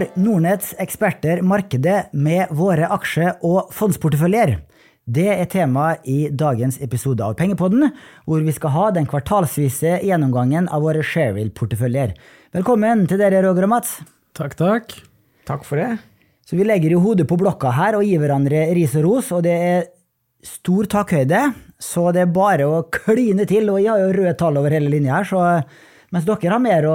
Slår Nordnetts eksperter markedet med våre aksje- og fondsporteføljer? Det er temaet i dagens episode av Pengepodden, hvor vi skal ha den kvartalsvise gjennomgangen av våre Shareville-porteføljer. Velkommen til dere, Roger og Mats. Takk, takk. Takk for det. Så vi legger jo hodet på blokka her og gir hverandre ris og ros, og det er stor takhøyde, så det er bare å kline til. Og jeg har jo røde tall over hele linja her, så mens dere har mer å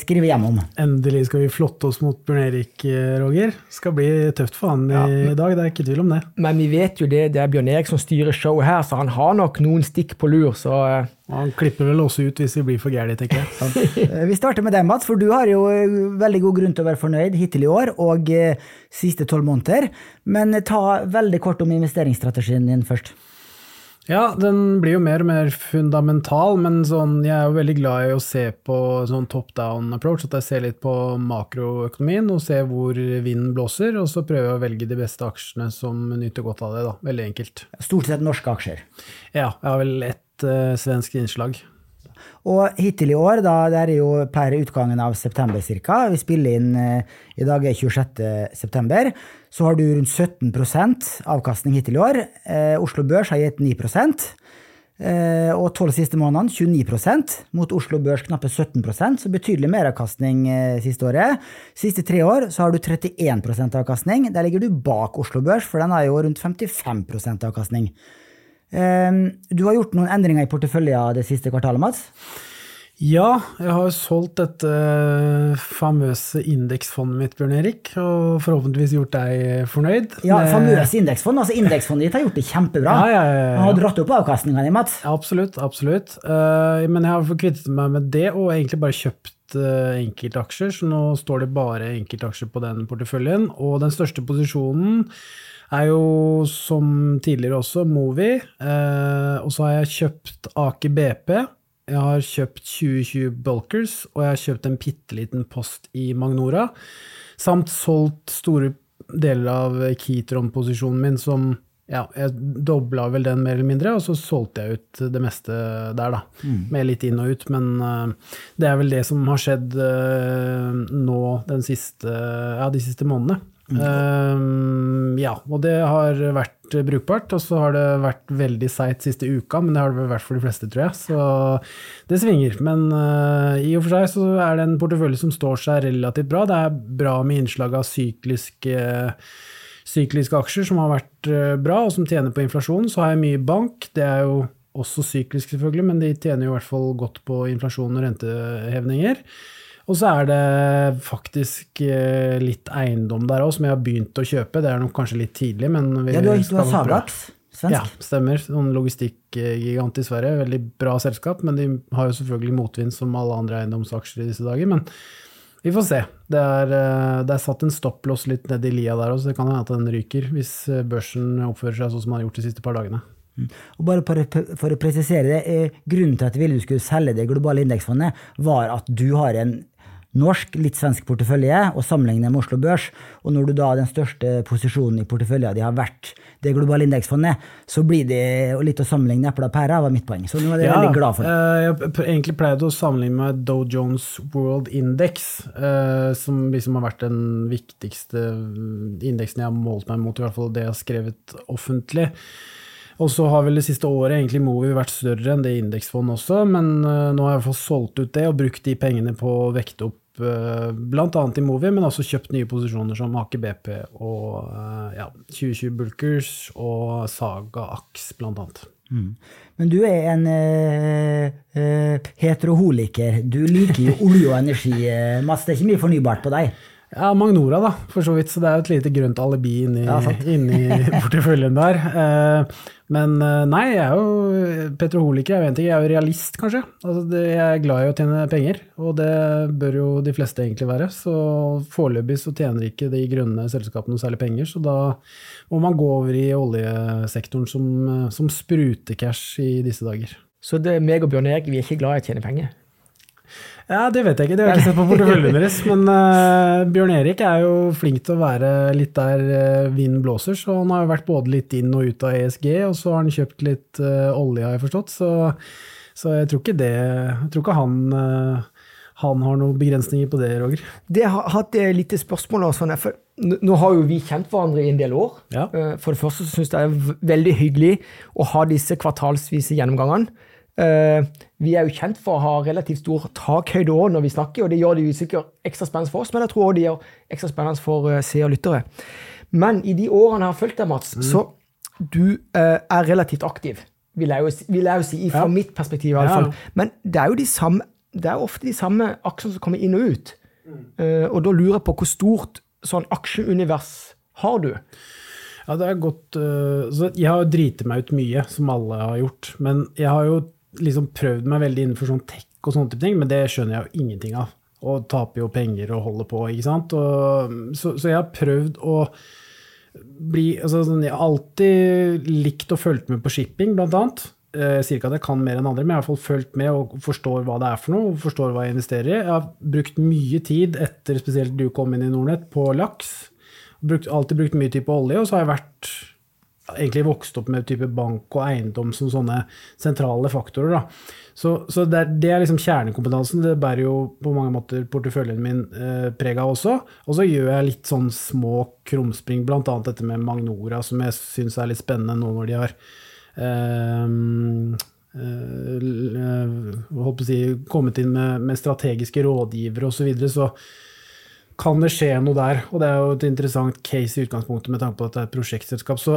skrive hjem om. Endelig skal vi flotte oss mot Bjørn Erik, eh, Roger. Skal bli tøft for han i dag, det er ikke tvil om det. Men vi vet jo det, det er Bjørn Erik som styrer showet her, så han har nok noen stikk på lur, så eh, han klipper vel også ut hvis vi blir for gærne, tenker jeg. Eh, Vi starter med deg, Mats, for du har jo eh, veldig god grunn til å være fornøyd hittil i år og eh, siste tolv måneder. Men ta veldig kort om investeringsstrategien din først. Ja, den blir jo mer og mer fundamental, men sånn, jeg er jo veldig glad i å se på sånn top down approach, at jeg ser litt på makroøkonomien og ser hvor vinden blåser, og så prøver jeg å velge de beste aksjene som nyter godt av det, da. Veldig enkelt. Stort sett norske aksjer. Ja, jeg har vel ett uh, svensk innslag. Og hittil i år, da det er jo per utgangen av september ca., vi spiller inn uh, i dag er 26. så har du rundt 17% avkastning hittil i år. Eh, Oslo Børs har gitt 9 eh, og tolv siste månedene 29% mot Oslo Børs knappe 17% så betydelig meravkastning eh, siste året. Siste tre år så har du 31% avkastning. Der ligger du bak Oslo Børs, for den har jo rundt 55% avkastning. Eh, Du har gjort noen endringer i porteføljen det siste kvartalet, Mats? Ja, jeg har solgt dette eh, famøse indeksfondet mitt, Bjørn Erik, og forhåpentligvis gjort deg fornøyd. Ja, med- famøs indeksfond. Altså indeksfondet ditt har gjort det kjempebra. Ja, ja, ja, ja. har dratt opp avkastninga di, Mats. Absolutt, absolutt. Eh, men jeg har kvittet meg med det, og egentlig bare kjøpt uh, enkeltaksjer, så nå står det bare enkeltaksjer på den porteføljen. Og den største posisjonen er jo, som tidligere også, Movi. eh, og så har jeg kjøpt Aker BP. Jeg har kjøpt 2020 Bulkers, og jeg har kjøpt en bitte liten post i Magnora. Samt solgt store deler av Keytron-posisjonen min, som ja, jeg dobla vel den mer eller mindre, og så solgte jeg ut det meste der, da. Med litt inn og ut, men uh, det er vel det som har skjedd uh, nå den siste, ja, de siste månedene. Eh, ja, og det har vært brukbart, og så har det vært veldig seigt siste uka, men det har det vært for de fleste, tror jeg. Så det svinger. Men uh, i og for seg så er det en portefølje som står seg relativt bra. Det er bra med innslag av sykliske sykliske aksjer som har vært eh, bra, og som tjener på inflasjon. Så har jeg mye bank. Det er jo også syklisk, selvfølgelig, men de tjener jo i hvert fall godt på inflasjon og rentehevninger. Og så er det faktisk eh, litt eiendom der òg, som jeg har begynt å kjøpe. Det er nok kanskje litt tidlig, men vi Ja, du har, du har nok svensk. Ja, stemmer. Noen logistikkgigant i Sverige. Veldig bra selskap, men de har jo selvfølgelig motvind som alle andre eiendomsaksjer i disse dager. Men vi får se. Det er, eh, det er satt en stopplås litt nedi lia der òg, så det kan hende at den ryker hvis eh, børsen oppfører seg sånn som den har gjort de siste par dagene. Og bare for, å- presisere det, grunnen til at ville du skulle selge det globale indeksfondet, var at du har en norsk, litt svensk portefølje og sammenligne med Oslo Børs. Og når du da den største posisjonen i porteføljen de har vært det globale indeksfondet, så blir det litt å sammenligne epler og pærer, var mitt poeng. Så nå er jeg veldig glad for. eh, Jeg har egentlig pleide å sammenligne med Dow Jones World Index, eh, som liksom har vært den viktigste indeksen jeg har målt meg mot, i hvert fall det jeg har skrevet offentlig. Og så har vel det siste året egentlig Movi vært større enn det indeksfondet også, men eh, nå har jeg i hvert fall solgt ut det og brukt de pengene på å vekte opp uh, bl.a. i Movi, men også kjøpt nye posisjoner som Aker BP og eh, ja, 2020 Bulkers og Saga Ax, bl.a. Mm. Men du er en eh, eh, heteroholiker. Du liker jo olje og energi, masse. Det er ikke mye fornybart på deg? Ja, Magnora, da, for så vidt. Så det er jo et lite grønt alibi inni, Ja, inni porteføljen der. Eh, men eh, nei, jeg er jo petroholiker. Jeg vet ikke, jeg er jo realist, kanskje. Altså, det, jeg er glad i å tjene penger, og det bør jo de fleste egentlig være. Så foreløpig så tjener ikke de grønne selskapene noe særlig penger, så da må man gå over i oljesektoren som, eh, som spruter cash i disse dager. Så det, meg og Bjørn Erik vi er ikke glad i å tjene penger. Ja, det vet jeg ikke, det har jeg ikke sett på porteføljen deres. Men uh, Bjørn Erik er jo flink til å være litt der uh, vinden blåser, så han har jo vært både litt inn og ut av ESG, og så har han kjøpt litt uh, olje, har jeg forstått. Så, så jeg tror ikke det Jeg tror ikke han han har noen begrensninger på det, Roger. Det har hatt et lite spørsmål. og for nå har jo vi kjent hverandre i en del år. Ja. For det første så syns jeg det er veldig hyggelig å ha disse kvartalsvise gjennomgangene. Eh, Vi er jo kjent for å ha relativt stor takhøyde òg når vi snakker, og det gjør det jo sikkert ekstra spennende for oss, men jeg tror også det gjør ekstra spennende for uh, seere og lyttere. Men i de årene jeg har fulgt deg, Mats, så du uh, er relativt aktiv, vil jeg jo, vil jeg jo si, fra Ja. mitt perspektiv i alle Ja. Men det er jo de samme, det er ofte de samme aksjene som kommer inn og ut. Uh, og da lurer jeg på hvor stort sånn aksjeunivers har du? Ja, det er godt uh, så Jeg har jo driti meg ut mye, som alle har gjort. Men jeg har jo liksom prøvd meg veldig innenfor sånn tech og sånne type ting, men det skjønner jeg jo ingenting av. Og taper jo penger og holder på, ikke sant. Og, så, så jeg har prøvd å bli altså, sånn, Jeg har alltid likt og fulgt med på shipping, blant annet. Eh, Jeg sier ikke at jeg kan mer enn andre, men jeg har i hvert fall fulgt med og forstår hva det er for noe. og forstår hva jeg investerer i. Jeg har brukt mye tid etter spesielt du kom inn i Nordnett, på laks. Brukt, alltid brukt mye tid på olje, og så har jeg vært egentlig vokst opp med type bank og eiendom som sånne sentrale faktorer. Da. Så, så det, er, det er liksom kjernekompetansen. Det bærer jo på mange måter porteføljen min eh, preg av også. Og så gjør jeg litt sånn små krumspring, bl.a. dette med Magnora, som jeg syns er litt spennende nå når de har eh, eh, si, kommet inn med, med strategiske rådgivere osv. Så, videre, så kan det skje noe der. Og det er jo et interessant case i utgangspunktet med tanke på at det er et prosjektselskap. Så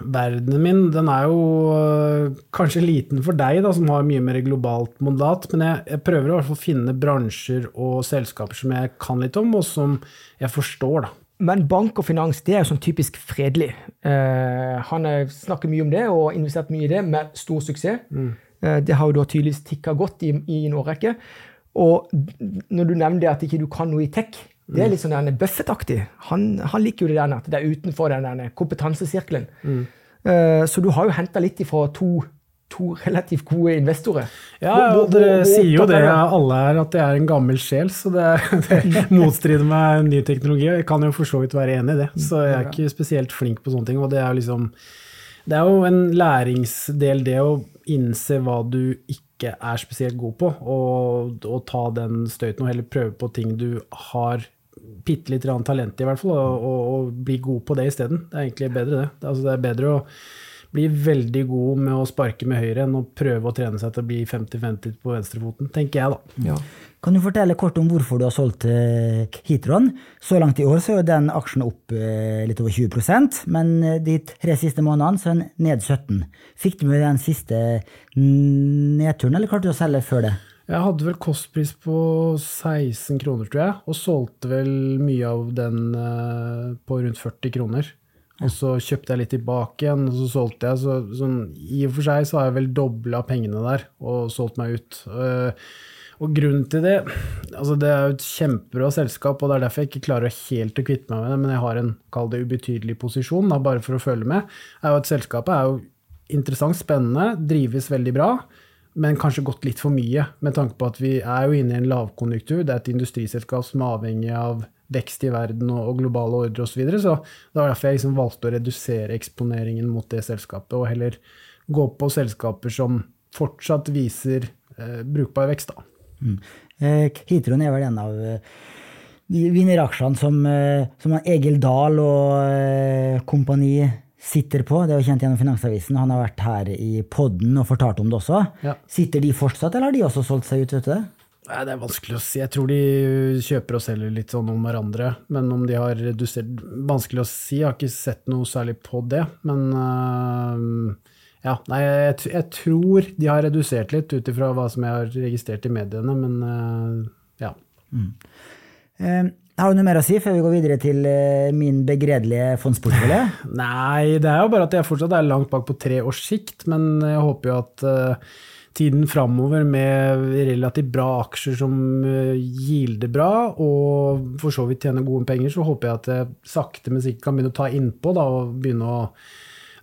verdenen min, den er jo øh, kanskje liten for deg, da, som har mye mer globalt mandat, men jeg, jeg prøver i hvert fall å finne bransjer og selskaper som jeg kan litt om, og som jeg forstår, da. Men bank og finans det er jo sånn typisk fredelig. Eh, han har snakket mye om det og investert mye i det med stor suksess. Eh, det har jo da tydeligvis tikka godt i, i en årrekke. Og når du nevner at ikke du kan noe i tech, det er litt sånn Buffett-aktig. Han, han liker jo det der at det er utenfor den kompetansesirkelen. Uh, så du har jo henta litt ifra to, to relativt gode investorer. Ja, Hvor- og dere hvor- hvor sier jo det, alle her, at jeg er en gammel sjel, så det, det motstrider meg ny teknologi. Jeg kan jo for så vidt være enig i det, så jeg er ikke spesielt flink på sånne ting. Og det er jo liksom Det er jo en læringsdel, det å innse hva du ikke er spesielt god på, og, og ta den støyten og heller prøve på ting du har bitte litt talent i, hvert fall, og, og, og bli god på det isteden. Det er egentlig bedre, det. Det, altså, det er bedre å bli veldig god med å sparke med høyre enn å prøve å trene seg til å bli 50-50 på venstrefoten, tenker jeg, da. Ja. Kan du fortelle kort om hvorfor du har solgt eh, Hitron? Så langt i år så er jo den aksjen opp eh, litt over 20% men eh, de tre siste månedene så er den ned 17 Fikk du med den siste nedturen, eller klarte du å selge før det? Jeg hadde vel kostpris på 16 kroner, tror jeg, og solgte vel mye av den eh, på rundt 40 kroner. Og så kjøpte jeg litt tilbake igjen, og så solgte jeg. Så, sånn, I og for seg så har jeg vel dobla pengene der og solgt meg ut. Eh, og grunnen til det altså Det er jo et kjempebra selskap, og det er derfor jeg ikke klarer helt å kvitte meg med det, men jeg har en kall det ubetydelig posisjon, da, bare for å følge med. er jo at Selskapet er jo interessant, spennende, drives veldig bra men kanskje gått litt for mye, med tanke på at vi er jo inne i en lavkonjunktur. Det er et industriselskap som er avhengig av vekst i verden og, globale ordre osv. Så, videre, så det var derfor jeg liksom valgte å redusere eksponeringen mot det selskapet, og heller gå på selskaper som fortsatt viser eh, brukbar vekst. da. Mm. Eh, er vel en av eh, vinneraksjene som, eh, som Egil Dahl og eh, kompani sitter på. Det er jo kjent gjennom Finansavisen. Han har vært her i podden og fortalt om det også. Ja. Sitter de fortsatt, eller har de også solgt seg ut? vet du det? Nei, Det er vanskelig å si. Jeg tror de kjøper og selger litt sånn om hverandre. Men om de har redusert Vanskelig å si. Jeg har ikke sett noe særlig på det. Men uh, ja, nei, jeg, jeg tror de har redusert litt ut ifra hva som jeg har registrert i mediene, men uh, ja. Eh, har du noe mer å si før vi går videre til eh, min begredelige fondsportfølge? Nei, det er jo bare at jeg fortsatt er langt bak på tre års sikt, men jeg håper jo at øh, tiden framover med relativt bra aksjer som uh, gilder bra, og for så vidt tjener gode penger, så håper jeg at jeg sakte, men sikkert kan begynne å ta innpå da, og begynne å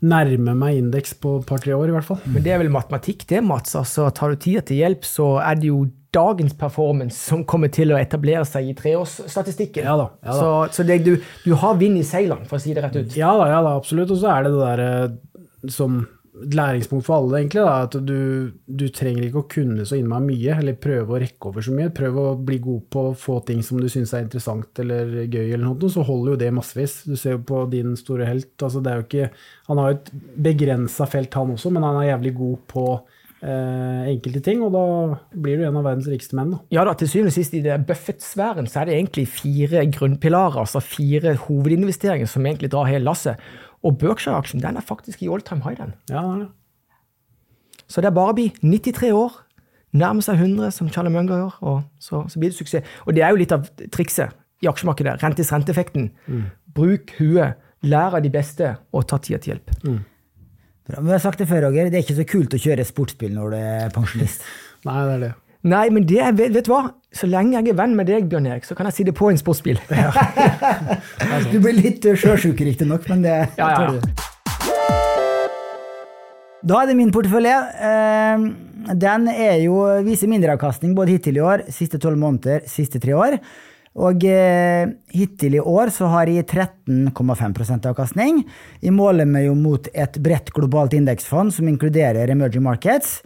nærme meg indeks på et par-tre år, i hvert fall. Men det er vel matematikk, det, Mats. Altså, tar du tida til hjelp, så er det jo dagens performance som kommer til å etablere seg i treårsstatistikken. Ja da, ja da. Så, så det, du, du har vind i seilene, for å si det rett ut. Ja da, ja da, absolutt. Og så er det det derre som et læringspunkt for alle, egentlig. Da, at du, du, trenger ikke å kunne så innmari mye, eller prøve å rekke over så mye. Prøve å bli god på å få ting som du syns er interessant eller gøy, eller noe, så holder jo det massevis. Du ser jo på din store helt. Altså, det er jo ikke, han har jo et begrensa felt, han også, men han er jævlig god på eh, enkelte ting, og da blir du en av verdens rikeste menn. Da. Ja da, til syvende og sist i det Buffett-sfæren så er det egentlig fire grunnpilarer, altså fire hovedinvesteringer som egentlig drar hele lasset. Og Berkshire-aksjen den er faktisk i all time high, den. Ja, det er det. Så det er bare å bli 93 år, nærme seg 100, som Charlie Munger gjør, og så, så, blir det suksess. Og det er jo litt av trikset i aksjemarkedet. Rentes renteeffekten. Mm. Bruk huet, lær av de beste, og ta tida til hjelp. Mm. Vi har sagt det før, Roger, det er ikke så kult å kjøre sportsbil når du er pensjonist. Nei, det er det. Nei, men det vet, vet du hva? Så lenge jeg er venn med deg, Bjørn Erik, så kan jeg si det på en sportsbil. Ja. du blir litt sjøsjuk, riktignok, men det ja, ja. Da er det min portefølje. Den den jo, viser mindreavkastning både hittil i år, siste tolv måneder, siste tre år. Og eh, hittil i år så har jeg 13,5% avkastning. Jeg måler meg jo mot et bredt globalt indeksfond som inkluderer emerging markets.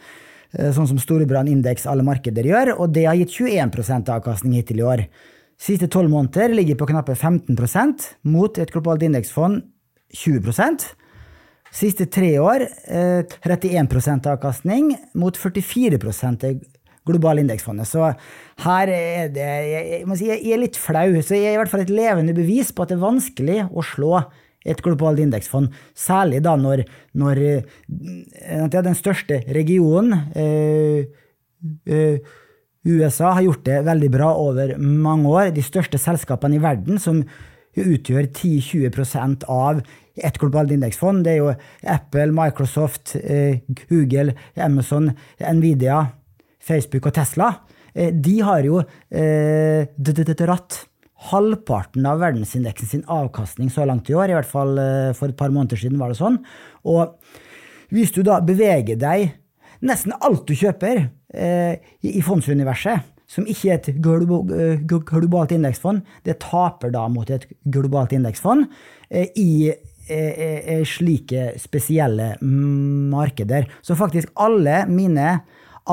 Eh, sånn som Storebrand indeks alle markeder gjør, og det har gitt 21% avkastning hittil i år. Siste tolv måneder ligger på knappe 15% mot et globalt indeksfond 20% Siste tre år 31 eh, avkastning mot 44 globale indeksfondet. Så her er det jeg, må si, jeg er litt flau. Så jeg er i hvert fall et levende bevis på at det er vanskelig å slå et globalt indeksfond. Særlig da når, når ja, den største regionen, øh, øh, USA, har gjort det veldig bra over mange år. De største selskapene i verden, som utgjør 10-20% av et globalt indeksfond, det er jo Apple, Microsoft, eh, Google, Amazon, Nvidia, Facebook og Tesla. Eh, de har jo eh, dratt halvparten av verdensindeksen sin avkastning så langt i år. I hvert fall eh, for et par måneder siden var det sånn. Og hvis du da beveger deg Nesten alt du kjøper i fondsuniverset, som ikke er et globalt indeksfond, det taper da mot et globalt indeksfond i slike spesielle markeder. Så faktisk alle mine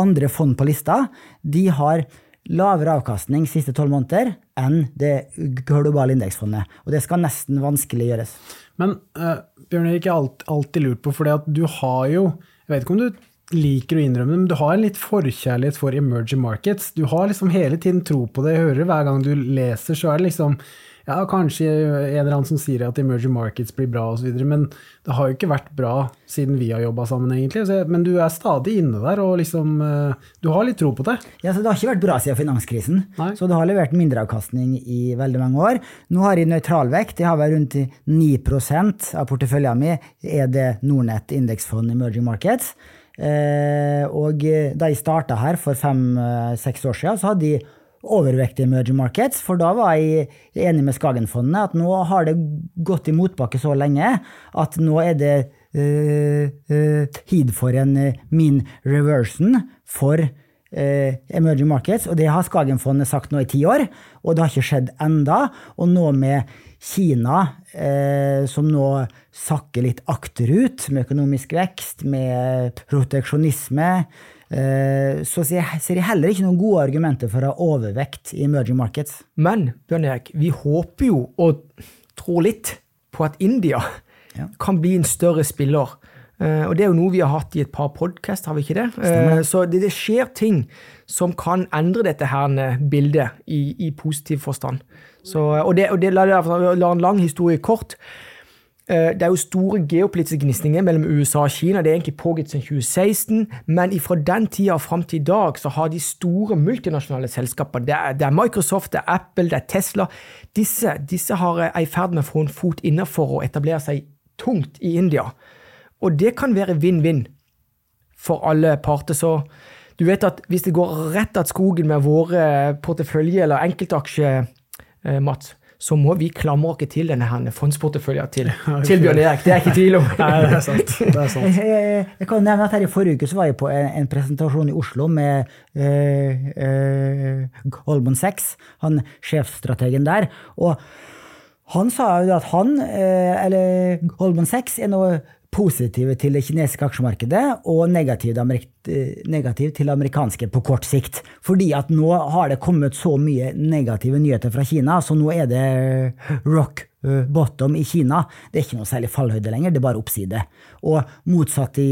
andre fond på lista, de har lavere avkastning siste tolv måneder enn det globale indeksfondet. Og det skal nesten vanskelig gjøres. Men uh, Bjørn Erik, jeg har alt, alltid lurt på, for du har jo Jeg vet ikke om du liker å innrømme det, men du har en litt forkjærlighet for emerging markets. Du har liksom hele tiden tro på det. Jeg hører hver gang du leser, så er det liksom ja, kanskje en eller annen som sier at emerging markets blir bra osv., men det har jo ikke vært bra siden vi har jobba sammen, egentlig. Men du er stadig inne der, og liksom eh, Du har litt tro på det? Ja, så Det har ikke vært bra siden finanskrisen, Nei. så det har levert mindreavkastning i veldig mange år. Nå har jeg nøytralvekt. Jeg har vel rundt 9% av porteføljen min er det Nordnett indeksfond emerging markets. Eh, og da jeg starta her for fem-seks år siden, så hadde de overvekt i emerging markets, for da var jeg enig med Skagenfondet at nå har det gått i motbakke så lenge at nå er det uh, uh, tid for en uh, mean reversion for uh, emerging markets, og det har Skagenfondet sagt nå i ti år, og det har ikke skjedd enda. Og nå med Kina, som nå sakker litt akterut med økonomisk vekst, med proteksjonisme, Eh, så ser jeg heller ikke noen gode argumenter for å ha overvekt i emerging markets. Men Bjørn Erik, vi håper jo og tror litt på at India ja. kan bli en større spiller. Uh, og det er jo noe vi har hatt i et par podkast, har vi ikke det? Stemmer. så det, det, skjer ting som kan endre dette her bildet i, i positiv forstand. Så, og det, og det la, la en lang historie kort. Eh, det er jo store geopolitiske gnisninger mellom USA og Kina. Det er egentlig pågitt siden 2016, men fra den tida og fram til i dag så har de store multinasjonale selskaper, det er, det er Microsoft, det er Apple, det er Tesla Disse, disse har, er i ferd med å få en fot innenfor og etablere seg tungt i India. Og det kan være vinn-vinn for alle parter. Så du vet at hvis det går rett av skogen med våre portefølje- eller enkeltaksjer, eh, Mats, så må vi klamre oss til denne her fondsporteføljen til, til Bjørn Erik. Det er ikke tvil om. Nei, det er sant. Det er sant. Jeg, jeg, kan nevne at her I forrige uke så var jeg på en, en presentasjon i Oslo med eh, eh, Goldman Sachs, han sjefstrategen der. og han sa jo at han, uh, eller Goldman Sachs, er nå positive til det kinesiske aksjemarkedet og negative, negativ til det amerikanske på kort sikt. Fordi at nå har det kommet så mye negative nyheter fra Kina, så nå er det rock bottom i Kina. Det er ikke noe særlig fallhøyde lenger, det er bare oppside. Og motsatt i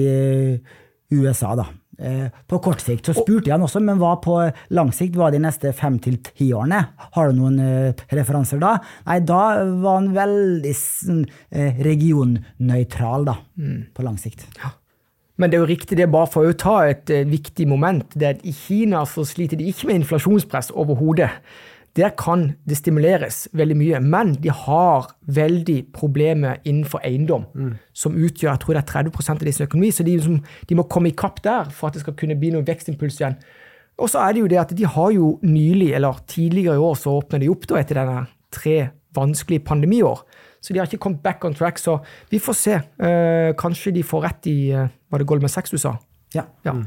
USA, da. Eh, på kort sikt så spurte jeg han også, men hva på lang sikt? Hva de neste fem til ti årene? Har du noen uh, referanser da? Nei, da var han veldig uh, regionnøytral, da, mm. på lang sikt. Ja. Men det er jo riktig, det er bare for å ta et uh, viktig moment. det er at I Kina så sliter de ikke med inflasjonspress overhodet. Der kan det stimuleres veldig mye, men de har veldig problemer innenfor eiendom, mm. som utgjør jeg tror det er 30% av deres økonomi. Så de, liksom, de må komme i kapp der for at det skal kunne bli noen vekstimpuls igjen. Og så er det jo det at de har jo nylig, eller tidligere i år, så åpna de opp da etter denne tre vanskelige pandemiår. Så de har ikke kommet back on track. Så vi får se. Uh, kanskje de får rett i uh, Var det Goldman Sachs du sa? Ja. ja. Mm.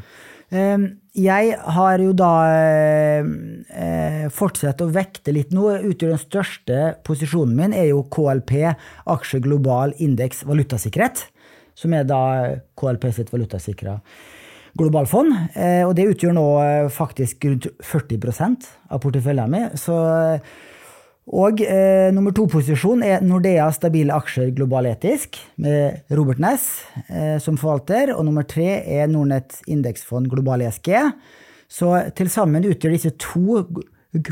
Ehm, jeg har jo da eh, fortsatt å vekte litt nå. Utgjør den største posisjonen min er jo KLP, aksje global indeks valutasikkerhet. Som er da KLP sitt valutasikra globalfond. Eh, og det utgjør nå eh, faktisk rundt 40% av porteføljen min. Så og eh, nummer to-posisjon er Nordea stabile aksjer global etisk, med Robert Næss eh, som forvalter. Og nummer tre er Nordnett indeksfond global ESG. Så til sammen utgjør disse to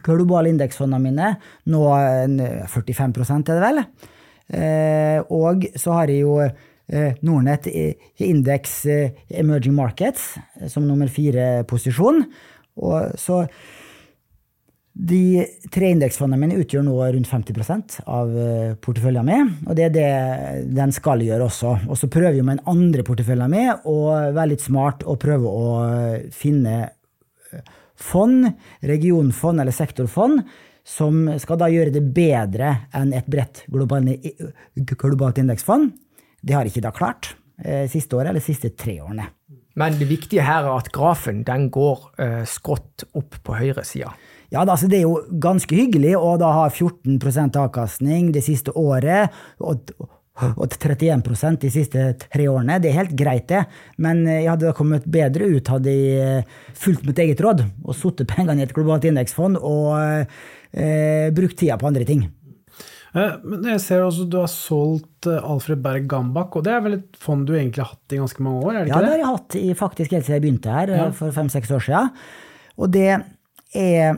globale indeksfondene mine nå 45 er det vel. Eh, og så har jeg jo eh, Nordnett indeks eh, emerging markets som nummer fire-posisjon. Og så de tre indeksfondene mine utgjør nå rundt 50% av eh, porteføljen min, og det er det den skal gjøre også. Og så prøver vi med den andre porteføljen min å være litt smart og prøve å eh, finne eh, fond, regionfond eller sektorfond, som skal da gjøre det bedre enn et bredt globalt indeksfond. Det har ikke da klart siste året eller siste tre årene. Men det viktige her er at grafen den går skrått opp på høyresida. Ja, altså Det er jo ganske hyggelig å da ha 14% avkastning det siste året. og, og 31% de siste tre årene. Det er helt greit, det. Men jeg hadde kommet bedre ut hadde jeg eh, fulgt mitt eget råd og satt pengene i et globalt indeksfond og eh, brukt tida på andre ting. Eh, men jeg ser også du har solgt eh, Alfred Berg Gambak, og det er vel et fond du egentlig har hatt i ganske mange år? er det ikke ja, det? Ja, det har jeg hatt i, faktisk helt siden jeg begynte her ja. for fem-seks år siden. Og det er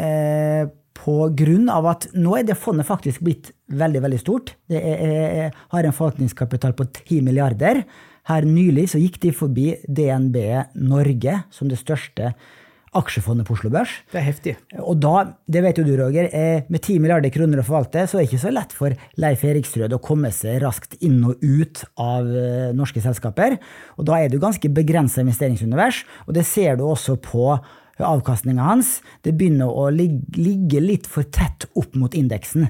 eh, på grunn av at nå er det fondet faktisk blitt veldig veldig stort. Det er, har en forvaltningskapital på 10 milliarder. Her nylig så gikk de forbi DNB Norge som det største aksjefondet på Oslo Børs. Det er heftig. Og da, det vet jo du, Roger, eh, med 10 milliarder kroner å forvalte, så er det ikke så lett for Leif Eriksrød å komme seg raskt inn og ut av eh, norske selskaper. Og da er det jo ganske begrensa investeringsunivers, og det ser du også på avkastninga hans det begynner å ligge litt for tett opp mot indeksen.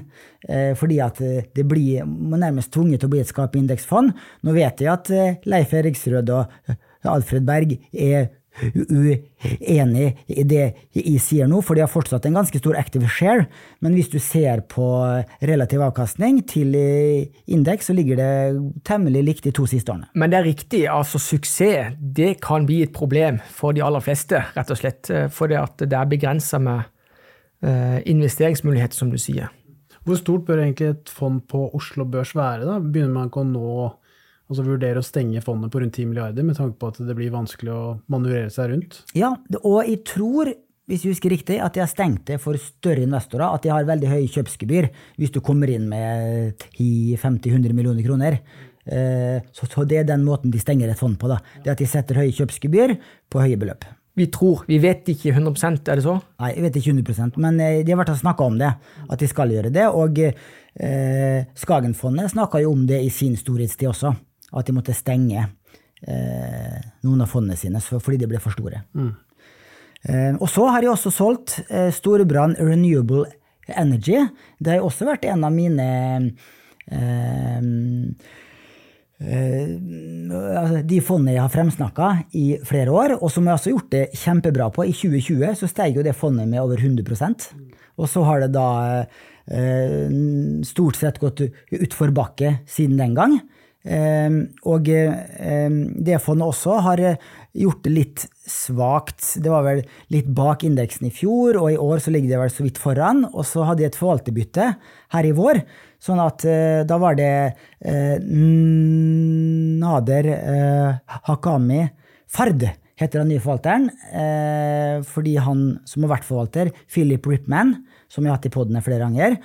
Eh, fordi at eh, det blir nærmest tvunget til å bli et skapindeksfond. Nå vet jeg at eh, Leif Eriksrød og Alfred Berg er uenig i det jeg sier nå, for de har fortsatt en ganske stor active share. Men hvis du ser på relativ avkastning til indeks, så ligger det temmelig likt de to siste årene. Men det er riktig, altså suksess det kan bli et problem for de aller fleste, rett og slett. For det er begrensa med uh, investeringsmuligheter, som du sier. Hvor stort bør egentlig et fond på Oslo Børs være? da? Begynner man ikke å nå altså vurdere å stenge fondet på rundt 10 milliarder, med tanke på at det blir vanskelig å manøvrere seg rundt? Ja, og jeg tror hvis jeg husker riktig, at de har stengt det for større investorer. At de har veldig høye kjøpsgebyr hvis du kommer inn med 10-50-100 millioner kroner. Eh, så det er den måten de stenger et fond på. da. Det at de setter høye kjøpsgebyr på høye beløp. Vi tror, vi vet ikke 100 er det så? Nei, jeg vet ikke 100% men eh, de har vært og snakka om det. At de skal gjøre det. Og eh, Skagenfondet snakka jo om det i sin storhetstid også at de måtte stenge eh, noen av fondene sine fordi de ble for store. Mm. Eh, og så har jeg også solgt eh, Storebrand Renewable Energy. Det har også vært en av mine eh, eh, altså, de fondene jeg har fremsnakka i flere år, og som jeg også har gjort det kjempebra på. I 2020 så steg jo det fondet med over 100% Og så har det da eh, stort sett gått utforbakke siden den gang. Eh, og eh, det fondet også har gjort det litt svakt. Det var vel litt bak indeksen i fjor, og i år så ligger det vel så vidt foran. Og så hadde de et forvalterbytte her i vår, sånn at da var det Nader Hakami Fard heter den nye forvalteren, eh, fordi han som har vært forvalter, Philip Ripman, som vi har hatt i podene flere ganger, eh,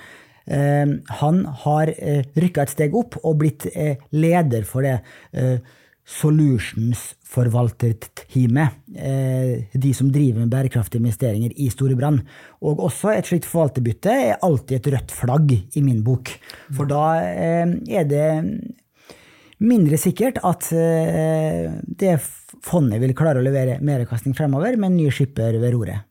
han har eh, rykka et steg opp og blitt eh, leder for det eh, Solutions-forvalterteamet, eh, de som driver med bærekraftige investeringer i Storebrand. Og også et slikt forvalterbytte er alltid et rødt flagg i min bok, for da eh, er det mindre sikkert at det fondet vil klare å levere meravkastning fremover med en ny skipper ved roret.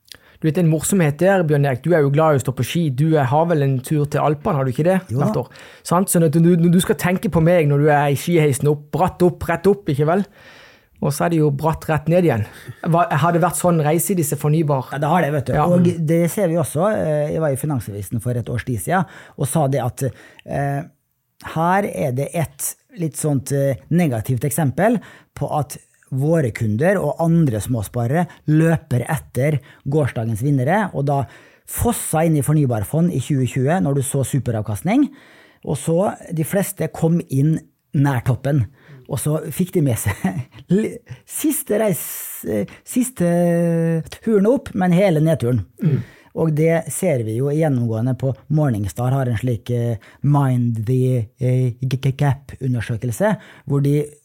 Du vet En morsomhet der, Bjørn Erik, du er jo glad i å stå på ski. Du har vel en tur til Alpene, har du ikke det? Jo da. Så når du, når du, skal tenke på meg når du er i skiheisen opp, bratt opp, rett opp, ikke vel? Og så er det jo bratt rett ned igjen. Har det vært sånn reise i disse fornybar...? Ja, det har det, vet du. Ja. Og det ser vi også. Eh, jeg var i Finansavisen for et års tid siden og sa det at eh, her er det et litt sånt eh, negativt eksempel på at våre kunder og andre småsparere løper etter gårsdagens vinnere, og da fossa inn i fornybarfond i 2020 når du så superavkastning. Og så de fleste kom inn nær toppen. Og så fikk de med seg siste, reis, siste turen opp, men hele nedturen. Mm. Og det ser vi jo gjennomgående på Morningstar har en slik eh, Mind the eh, Gap-undersøkelse, hvor de Eh,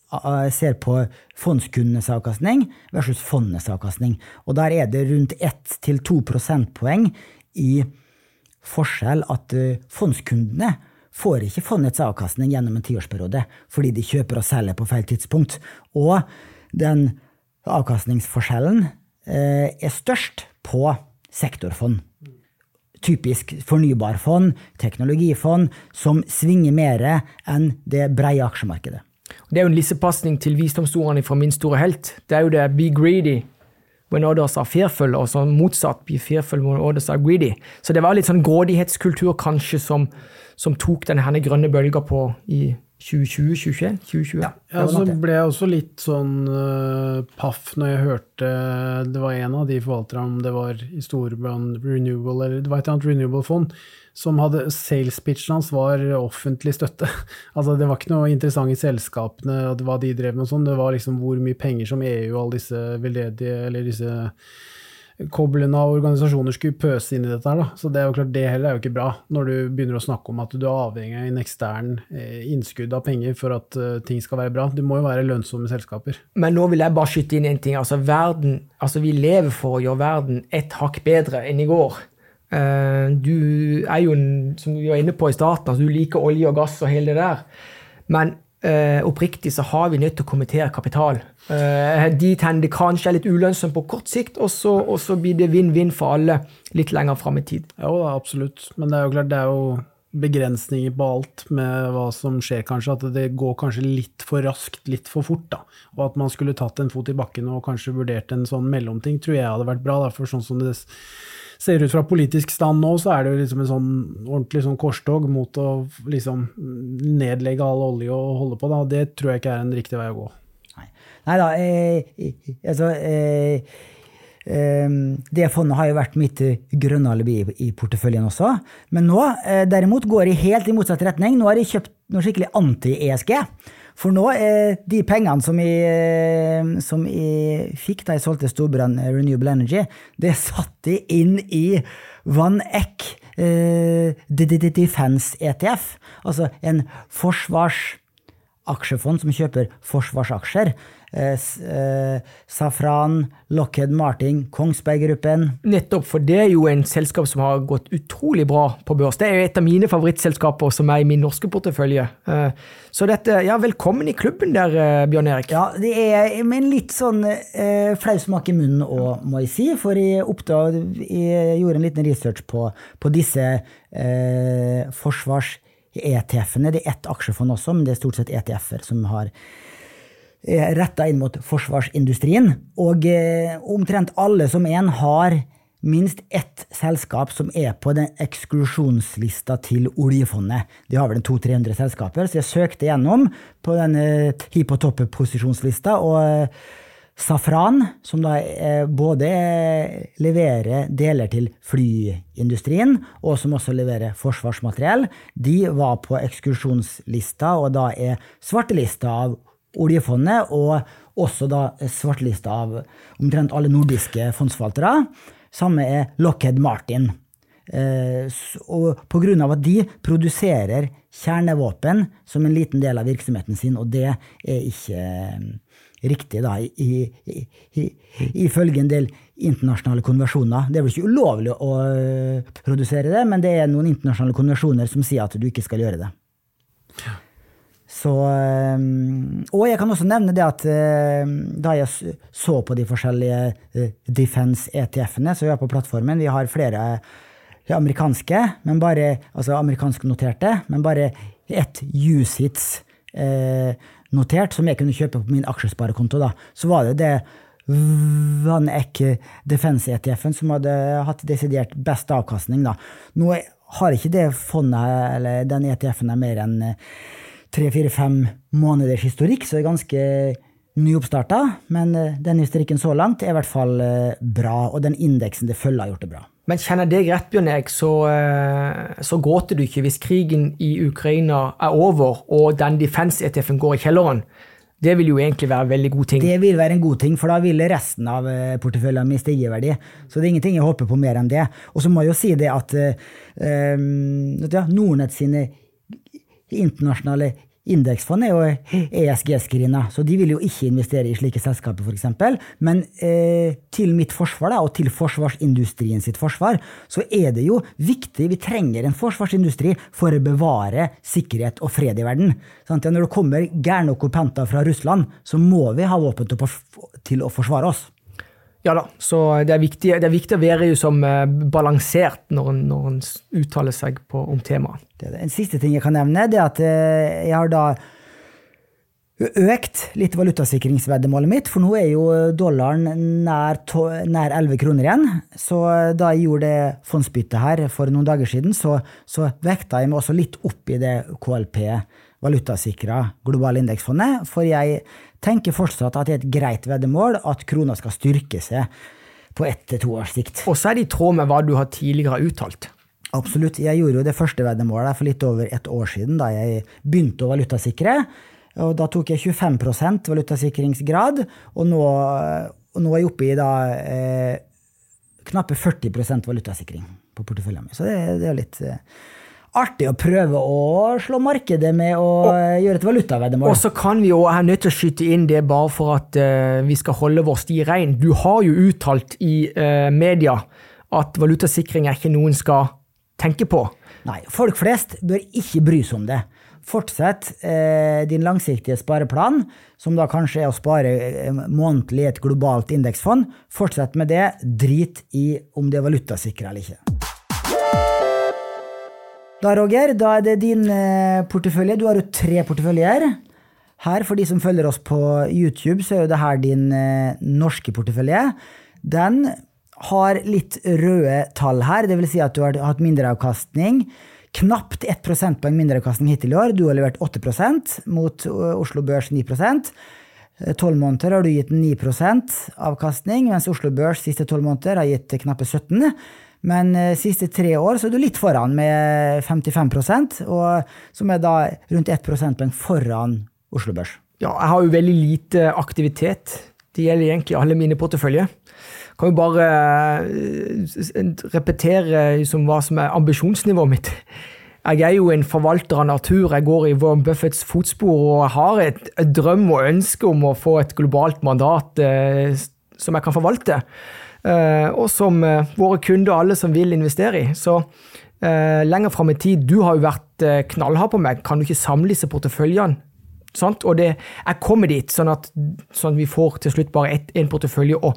ser på fondskundenes avkastning versus fondets avkastning. Og der er det rundt 1-2 prosentpoeng i forskjell at eh, fondskundene får ikke fondets avkastning gjennom en tiårsperiode fordi de kjøper og selger på feil tidspunkt. Og den avkastningsforskjellen eh, er størst på sektorfond. Typisk fornybarfond, teknologifond, som svinger mer enn det breie aksjemarkedet. Det er jo en lissepasning til visdomsordene fra min store helt. Det er jo det 'be greedy when others are fearful', og så motsatt 'be fearful when others are greedy'. Så det var litt sånn grådighetskultur kanskje som, som tok denne grønne bølga på i 2020? 2021? Ja, ja så ble jeg også litt sånn uh, paff når jeg hørte Det var en av de forvalterne, om det var i Storebrand Renewable, eller det var et annet renewable-fond, som hadde Sales-pitchen hans var offentlig støtte. altså Det var ikke noe interessant i selskapene og hva de drev med, og sånn, det var liksom hvor mye penger som EU og alle disse veldedige eller disse koblene av organisasjoner skulle pøse inn i dette. her. Da. Så Det er jo klart, det heller er jo ikke bra, når du begynner å snakke om at du er avhengig av en ekstern eh, innskudd av penger for at uh, ting skal være bra. Du må jo være lønnsomme selskaper. Men nå vil jeg bare skyte inn en ting. Altså, verden, altså Vi lever for å gjøre verden et hakk bedre enn i går. Eh, du er jo, som vi var inne på i starten, altså du liker olje og gass og hele det der. Men oppriktig så har vi nødt til å kommentere kapital. Uh, dit hen det kanskje er litt ulønnsomt på kort sikt, og så, og så blir det vinn-vinn for alle litt lenger fram i tid. Jo da, absolutt. Men det er jo klart, det er jo begrensninger på alt med hva som skjer, kanskje. At det går kanskje litt for raskt, litt for fort. da. Og at man skulle tatt en fot i bakken og kanskje vurdert en sånn mellomting, tror jeg hadde vært bra. Da, for sånn som det ser ut fra politisk stand nå, så er det jo liksom en sånn ordentlig sånn korstog mot å liksom nedlegge all olje og holde på. Da. Det tror jeg ikke er en riktig vei å gå. Nei, da, eh, altså eh, eh, det fondet har jo vært mitt grønne alibi i porteføljen også. Men nå eh, derimot går de helt i motsatt retning. Nå har de kjøpt noe skikkelig anti-ESG. For nå er de pengene som jeg, som jeg fikk da jeg solgte Storbrann Renewable Energy, det satte jeg inn i Van Eck eh, Defense ETF. Altså en forsvarsaksjefond som kjøper forsvarsaksjer. Eh, eh, Safran, Lockheed Martin, Kongsberg Gruppen. Nettopp, for det er jo en selskap som har gått utrolig bra på børs. Det er jo et av mine favorittselskaper som er i min norske portefølje. Eh, så dette, ja, velkommen i klubben der, Bjørn Erik. Ja, det er med en litt sånn eh, flau smak i munnen òg, må jeg si. For jeg, oppdag, jeg gjorde en liten research på, på disse eh, forsvars-ETF-ene. Det er ett aksjefond også, men det er stort sett ETF-er som har retta inn mot forsvarsindustrien. Og eh, omtrent alle som en har minst ett selskap som er på den eksklusjonslista til oljefondet. De har vel 200-300 selskaper, så jeg søkte gjennom på den eh, hi på topp-posisjonslista. og eh, Safran, som da eh, både leverer deler til flyindustrien, og som også leverer forsvarsmateriell, de var på ekskursjonslista, og da er svartelista av oljefondet, og også da svartelista av omtrent alle nordiske fondsforvaltere. Samme er Lockhead Martin. Eh, og på grunn av at de produserer kjernevåpen som en liten del av virksomheten sin, og det er ikke riktig, da, ifølge en del internasjonale konvensjoner. Det er vel ikke ulovlig å eh, produsere det, men det er noen internasjonale konvensjoner som sier at du ikke skal gjøre det. Så, eh, og jeg kan også nevne det at eh, da jeg så på de forskjellige defense ETF-ene, som vi har på plattformen, vi har flere amerikanske, men bare, altså amerikansknoterte, men bare ett USITS. Eh, notert, som jeg kunne kjøpe på min aksjesparekonto, da, så var det det Vanek Defense ETF-en som hadde hatt desidert best avkastning. Da. Nå har ikke det fondet, eller den ETF-en, mer enn eh, tre-fire-fem måneders historikk, så det er ganske nyoppstarta. Men eh, den historikken så langt er i hvert fall eh, bra, og den indeksen det følger, har gjort det bra. Men kjenner jeg deg rett, Bjørn Erik, så, eh, så, gråter du ikke hvis krigen i Ukraina er over og den defense-ETF-en går i kjelleren. Det vil jo egentlig være en veldig god ting. Det vil være en god ting, for da vil resten av eh, porteføljen min stige. Så det er ingenting jeg håper på mer enn det. Og så må jeg jo si det at um, ja, Nordnett sine internasjonale Indeksfond er jo ESG-screena, så de vil jo ikke investere i slike selskaper, f.eks. Men eh, til mitt forsvar, da, og til forsvarsindustrien sitt forsvar, så er det jo viktig Vi trenger en forsvarsindustri for å bevare sikkerhet og fred i verden. Sant? Når det kommer gærne okkupanter fra Russland, så må vi ha våpen til å forsvare oss. Ja da, så det er viktig, det er viktig å være som eh, balansert når en, når en uttaler seg på, om temaet. En siste ting jeg kan nevne, det er at eh, jeg har da økt litt valutasikringsveddemålet mitt, for nå er jo dollaren nær, to, nær 11 kroner igjen. Så da jeg gjorde det fondsbyttet her for noen dager siden, så, så vekta jeg meg også litt opp i det KLP valutasikra globale indeksfondet, for jeg tenker fortsatt at det er et greit veddemål at krona skal styrke seg på ett til to års sikt. Og så er det i tråd med hva du har tidligere uttalt. Absolutt. Jeg gjorde jo det første veddemålet for litt over et år siden, da jeg begynte å valutasikre. Og da tok jeg 25 valutasikringsgrad, og nå, og nå, er jeg oppe i da eh, knappe 40% valutasikring på porteføljen min. Så det, det er litt eh, artig å prøve å slå markedet med å og, gjøre et valutaveddemål. Og så kan vi jo, jeg er nødt til å skyte inn det bare for at uh, vi skal holde vår sti rein. Du har jo uttalt i uh, media at valutasikring er ikke noe en skal tenke på. Nei, folk flest bør ikke bry seg om det. Fortsett eh, din langsiktige spareplan, som da kanskje er å spare eh, månedlig i et globalt indeksfond. Fortsett med det. Drit i om det er valutasikra eller ikke. Da, Roger, da er det din eh, portefølje. Du har jo tre porteføljer. Her, for de som følger oss på YouTube, så er jo det her din eh, norske portefølje. Den har litt røde tall her, dvs. Si at du har hatt mindreavkastning. Knapt 1 prosentpoeng mindreavkastning hittil i år. Du har levert 8% mot Oslo Børs 9% Tolv måneder har du gitt 9% avkastning, mens Oslo Børs siste tolv måneder har gitt knappe 17 men de eh, siste tre år så er du litt foran med 55% og som er da rundt 1 prosentpoeng foran Oslo Børs. Ja, jeg har jo veldig lite aktivitet. Det gjelder egentlig alle mine porteføljer. Kan jo bare eh, repetere liksom hva som er ambisjonsnivået mitt. Jeg er jo en forvalter av natur. Jeg går i Warren Buffetts fotspor og jeg har et, et drøm og ønske om å få et globalt mandat eh, som jeg kan forvalte. Eh, og som eh, våre kunder, alle som vil investere i. Så eh, lenger fram i tid Du har jo vært knallhard på meg. Kan du ikke samle disse porteføljene? Sant? Og det, jeg kommer dit, sånn at, sånn at vi får til slutt bare én portefølje å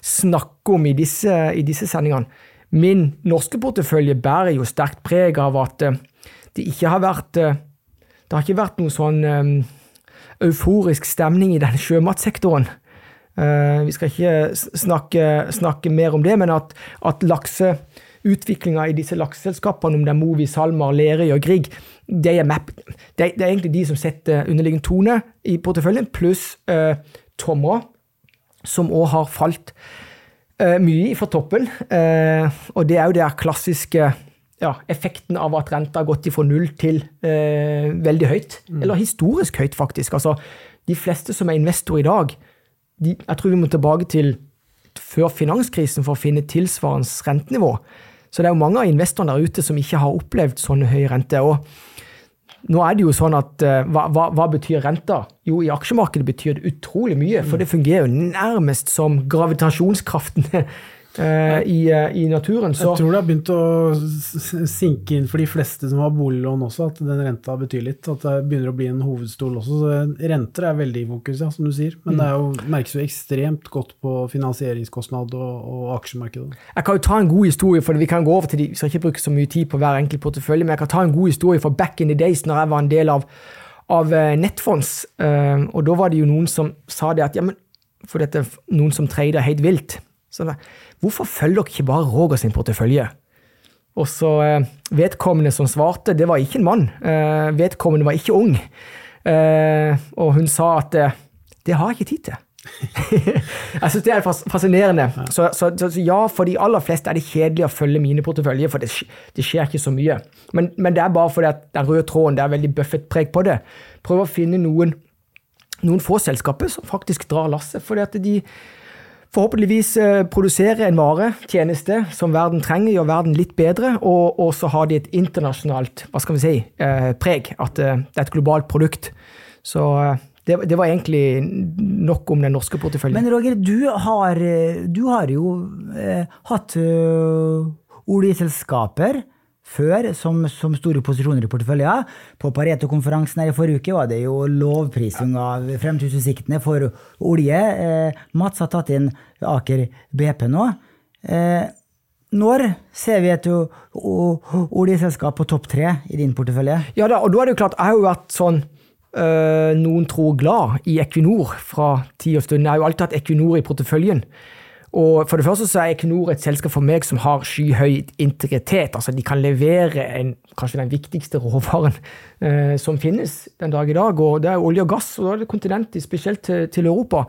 snakke om i disse, i disse, sendingene. Min norske portefølje bærer jo sterkt preg av at det ikke har vært Det har ikke vært noe sånn um, euforisk stemning i den sjømatsektoren. Eh, vi skal ikke snakke, snakke mer om det, men at, at lakseutviklinga i disse lakseselskapene, om det er Movi, SalMar, Lerøy og Grieg, det er, map, det, er, egentlig de som setter underliggende tone i porteføljen, pluss uh, Tomra, som òg har falt uh, mye fra toppen. Uh, og det er jo det klassiske ja, effekten av at renta har gått fra null til veldig høyt. Mm. Eller historisk høyt, faktisk. Altså, de fleste som er investor i dag, de, jeg tror vi må tilbake til før finanskrisen for å finne tilsvarende rentenivå. Så det er jo mange av investorene der ute som ikke har opplevd sånne høye renter. og nå er det jo sånn at uh, hva, hva, hva, betyr renta? Jo, i aksjemarkedet betyr det utrolig mye, for det fungerer jo nærmest som gravitasjonskraften i, uh, i, naturen. Så. Jeg tror det har begynt å sinke inn for de fleste som har boliglån også, at den renta betyr litt. At det begynner å bli en hovedstol også. Så renter er veldig i fokus, ja, som du sier. Men det jo, merkes jo ekstremt godt på finansieringskostnad og, og, aksjemarkedet. Jeg kan jo ta en god historie, for vi kan gå over til de, vi skal ikke bruke så mye tid på hver enkelt portefølje, men jeg kan ta en god historie fra back in the days, når jeg var en del av, av Nettfonds. Og da var det jo noen som sa det at ja, men for dette er noen som trader helt vilt. Så Hvorfor følger dere ikke bare Roger sin portefølje? Og så eh, Vedkommende som svarte, det var ikke en mann. Eh, vedkommende var ikke ung. Eh, og hun sa at det har jeg ikke tid til. jeg syns det er fascinerende. Så, så, så, ja, for de aller fleste er det kjedelig å følge mine porteføljer, for det, det, skjer ikke så mye. Men, men, det er bare fordi at den røde tråden det er veldig Buffett-preg på det. Prøv å finne noen, noen få selskaper som faktisk drar lasset. fordi at de forhåpentligvis eh, produsere en vare, tjeneste, som verden trenger, gjør verden litt bedre, og, og så har de et internasjonalt hva skal vi si, eh, preg. At eh, det er et globalt produkt. Så det, det, var egentlig nok om den norske porteføljen. Men Roger, du har, du har jo eh, hatt uh, oljeselskaper før som, som, store posisjoner i porteføljen. På Pareto-konferansen her i forrige uke var det jo lovprising av fremtidsutsiktene for olje. Eh, Mats har tatt inn Aker BP nå. Eh, når ser vi et oljeselskap på topp tre i din portefølje? Ja da, og da er det jo klart, jeg har jo vært sånn øh, noen tror glad i Equinor fra tid og stund. Jeg har jo alltid hatt Equinor i porteføljen. Og for det første så er Equinor et selskap for meg som har skyhøy integritet. altså De kan levere en, kanskje den viktigste råvaren eh, som finnes den dag i dag. og Det er olje og gass, og da er det kontinentet, spesielt til, til Europa.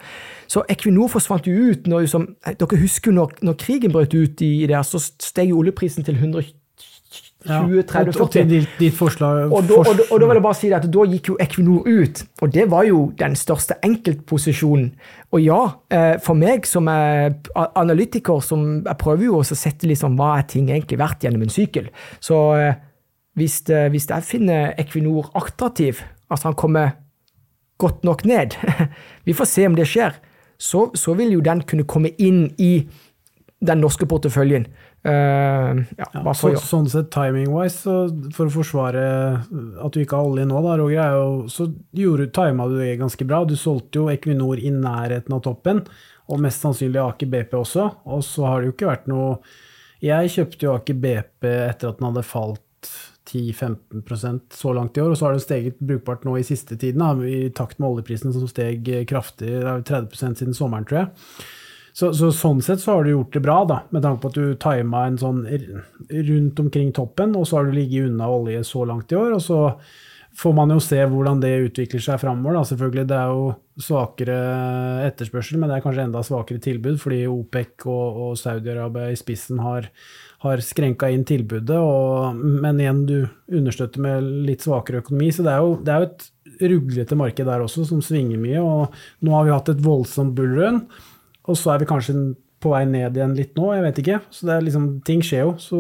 Så Equinor forsvant jo ut. når som, Dere husker når, når krigen brøt ut i der, så steg oljeprisen til 120 20, 30, 40. Og, da, vil jeg bare si at da gikk jo Equinor ut, og det var jo den største enkeltposisjonen. Og ja, eh, for meg som er analytiker, som jeg prøver jo å sette liksom hva er ting egentlig verdt gjennom en sykkel. Så eh, hvis, hvis jeg finner Equinor attraktiv, altså han kommer godt nok ned, vi får se om det skjer, så, så vil jo den kunne komme inn i den norske porteføljen. Uh, ja, ja, så, sånn sett timing-wise, for å forsvare at du ikke har olje nå, da, Roger, jo, så gjorde, tima du det ganske bra. Du solgte jo Equinor i nærheten av toppen, og mest sannsynlig Aker BP også. Og så har det jo ikke vært noe Jeg kjøpte jo Aker BP etter at den hadde falt 10-15% så langt i år, og så har det steget brukbart nå i siste tiden, da, i takt med oljeprisen som steg kraftig, det er 30 siden sommeren, tror jeg. Så, så, sånn sett så har du gjort det bra, da, med tanke på at du tima en sånn rundt omkring toppen, og så har du ligget unna olje så langt i år. og så får man jo se hvordan det utvikler seg framover. Selvfølgelig, det er jo svakere etterspørsel, men det er kanskje enda svakere tilbud, fordi OPEC og, og Saudi-Arabia i spissen har, har skrenka inn tilbudet. Og, men igjen, du understøtter med litt svakere økonomi. Så det er jo, det er jo et ruglete marked der også, som svinger mye. Og nå har vi hatt et voldsomt bullrun. Og så er vi kanskje på vei ned igjen litt nå, jeg vet ikke. Så det er liksom, ting skjer jo. Så,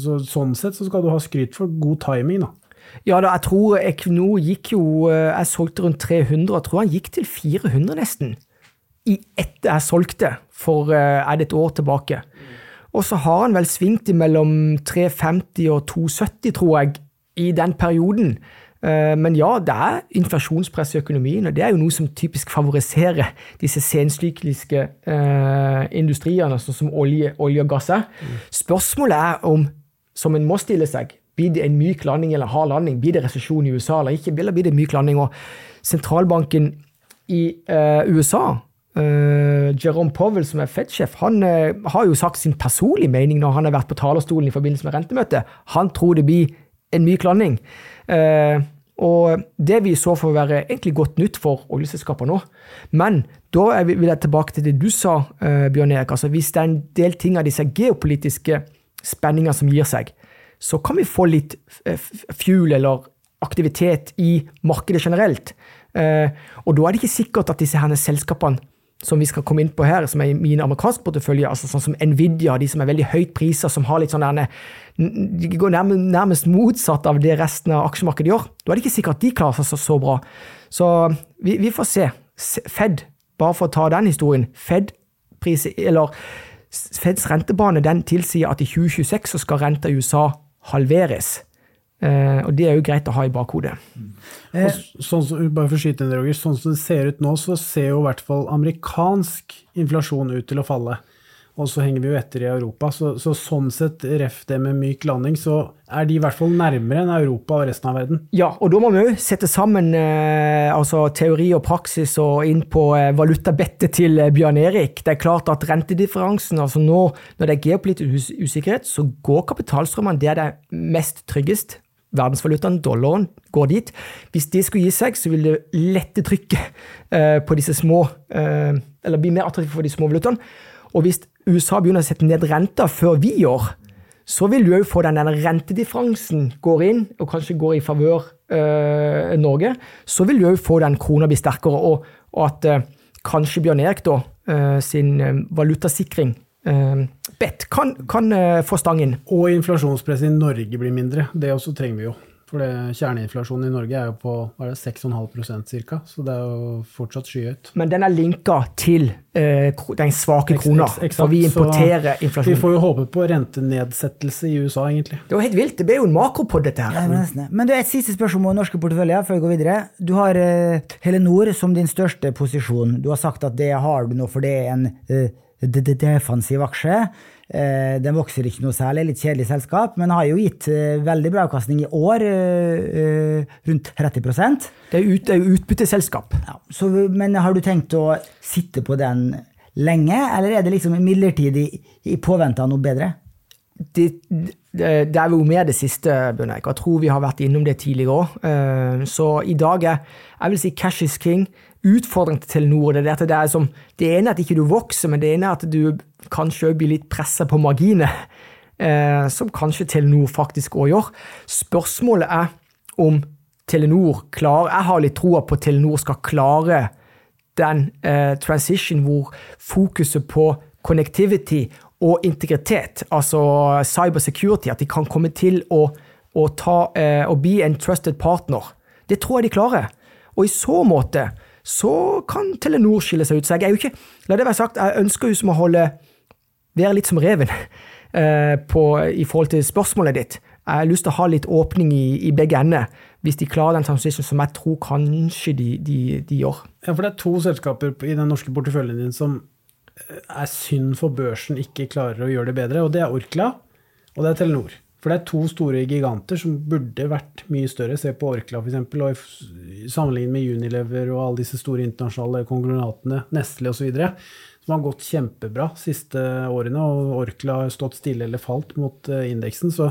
så, sånn sett så skal du ha skryt for god timing, da. Ja da, jeg tror Equinor gikk jo eh, Jeg solgte rundt 300, jeg tror han gikk til 400 nesten. I etter jeg solgte, for eh, er det et år tilbake. Og så har han vel svingt mellom 350 og 270, tror jeg, i den perioden. Eh, men ja, det er inflasjonspress i økonomien, og det er jo noe som typisk favoriserer disse sensykliske eh, industriene, sånn som olje, olje, og gass er. Spørsmålet er om, som en må stille seg, blir det en myk landing eller hard landing? Blir det resesjon i USA eller ikke? Eller blir det myk landing? Og sentralbanken i eh, USA Uh, Jerome Powell, som er Fed-sjef, han uh, har jo sagt sin personlige mening når han har vært på talerstolen i forbindelse med rentemøtet. Han tror det blir en myk landing. Uh, og det vi så får være egentlig godt nytt for oljeselskaper nå. Men da vil jeg tilbake til det du sa, Bjørn Erik. Altså, hvis det er en del ting av disse geopolitiske spenningene som gir seg, så kan vi få litt fuel eller aktivitet i markedet generelt. Og da er det ikke sikkert at disse her selskapene som vi skal komme inn på her, som er i min amerikanske portefølje, altså sånn som Nvidia, de som er veldig høyt priser, som har litt sånn derne, De går nærmest, motsatt av det resten av aksjemarkedet gjør. Da er det ikke sikkert at de klarer seg så, så bra. Så vi, vi, får se. Fed, bare for å ta den historien. Fed priser, eller Feds rentebane den tilsier at i 2026 så skal renta i USA halveres. Uh, og det er jo greit å ha i bakhodet. Eh, sånn som, bare for å skyte inn, Roger, sånn som det ser ut nå, så ser jo i hvert fall amerikansk inflasjon ut til å falle. Og så henger vi jo etter i Europa. Så, så sånn sett, ref det med myk landing, så er de i hvert fall nærmere enn Europa og resten av verden. Ja, og da må vi òg sette sammen eh, altså, teori og praksis og inn på eh, valutabettet til eh, Bjørn Erik. Det er klart at rentedifferansen, altså nå når det er geopolitisk usikkerhet, så går kapitalstrømmene der det er mest tryggest verdensvalutaen, dollaren, går dit. Hvis det skulle gi seg, så vil det lette trykket eh, på disse små eh, Eller bli mer attraktivt for de små valutaene. Og hvis USA begynner å sette ned renta før vi gjør, så vil du òg få den denne rentedifferansen går inn, og kanskje går i favør øh, Norge. Så vil du òg få den krona bli sterkere, og, og at øh, kanskje Bjørn Erik da, øh, sin valutasikring Bet kan, kan uh, få stangen. Og inflasjonspresset i Norge blir mindre. Det også trenger vi jo. For det, kjerneinflasjonen i Norge er jo på 6,5% ca., så det er jo fortsatt skyhøyt. Men den er linka til uh, den svake krona, for vi importerer inflasjon. Vi får jo håpe på rentenedsettelse i USA, egentlig. Det var helt vilt. Det ble jo en makropod, dette her. Ja, men det er et siste spørsmål om norske porteføljer før vi går videre. Du har uh, Helenor som din største posisjon. Du har sagt at det har du nå, for det er en uh, defensiv aksje. Eh, den vokser ikke noe særlig, litt kjedelig selskap, men har jo gitt eh, veldig bra avkastning i år, eh, rundt 30% Det er jo utbytteselskap. Ja, så, men har du tenkt å sitte på den lenge, eller er det liksom midlertidig i påvente av noe bedre? Det, det, det, er jo mer det siste, Bjørn Jeg tror vi har vært innom det tidligere òg. Så i dag er jeg vil si cash is king utfordring til Telenor. Det, er at det, er som, det ene er at ikke du vokser, men det ene er at du kanskje blir litt pressa på marginer. Eh, som kanskje Telenor faktisk òg gjør. Spørsmålet er om Telenor klarer Jeg har litt troa på at Telenor skal klare den eh, transition hvor fokuset på connectivity og integritet, altså cybersecurity, at de kan komme til å, å, ta, eh, å bli en trusted partner. Det tror jeg de klarer. Og i så måte så kan Telenor skille seg ut. Så jeg er jo ikke La det være sagt, jeg ønsker jo som å holde Være litt som reven eh, på, i forhold til spørsmålet ditt. Jeg har lyst til å ha litt åpning i, i begge ender, hvis de klarer den transition som jeg tror kanskje de, de, de, gjør. Ja, for det er to selskaper i den norske porteføljen din som eh, er synd for børsen ikke klarer å gjøre det bedre, og det er Orkla og det er Telenor. For det er to store giganter som burde vært mye større. Se på Orkla f.eks. Og sammenlignet med Unilever og alle disse store internasjonale konglomeratene, Nestle osv. Som har gått kjempebra de siste årene. Og Orkla har stått stille eller falt mot eh, indeksen. Så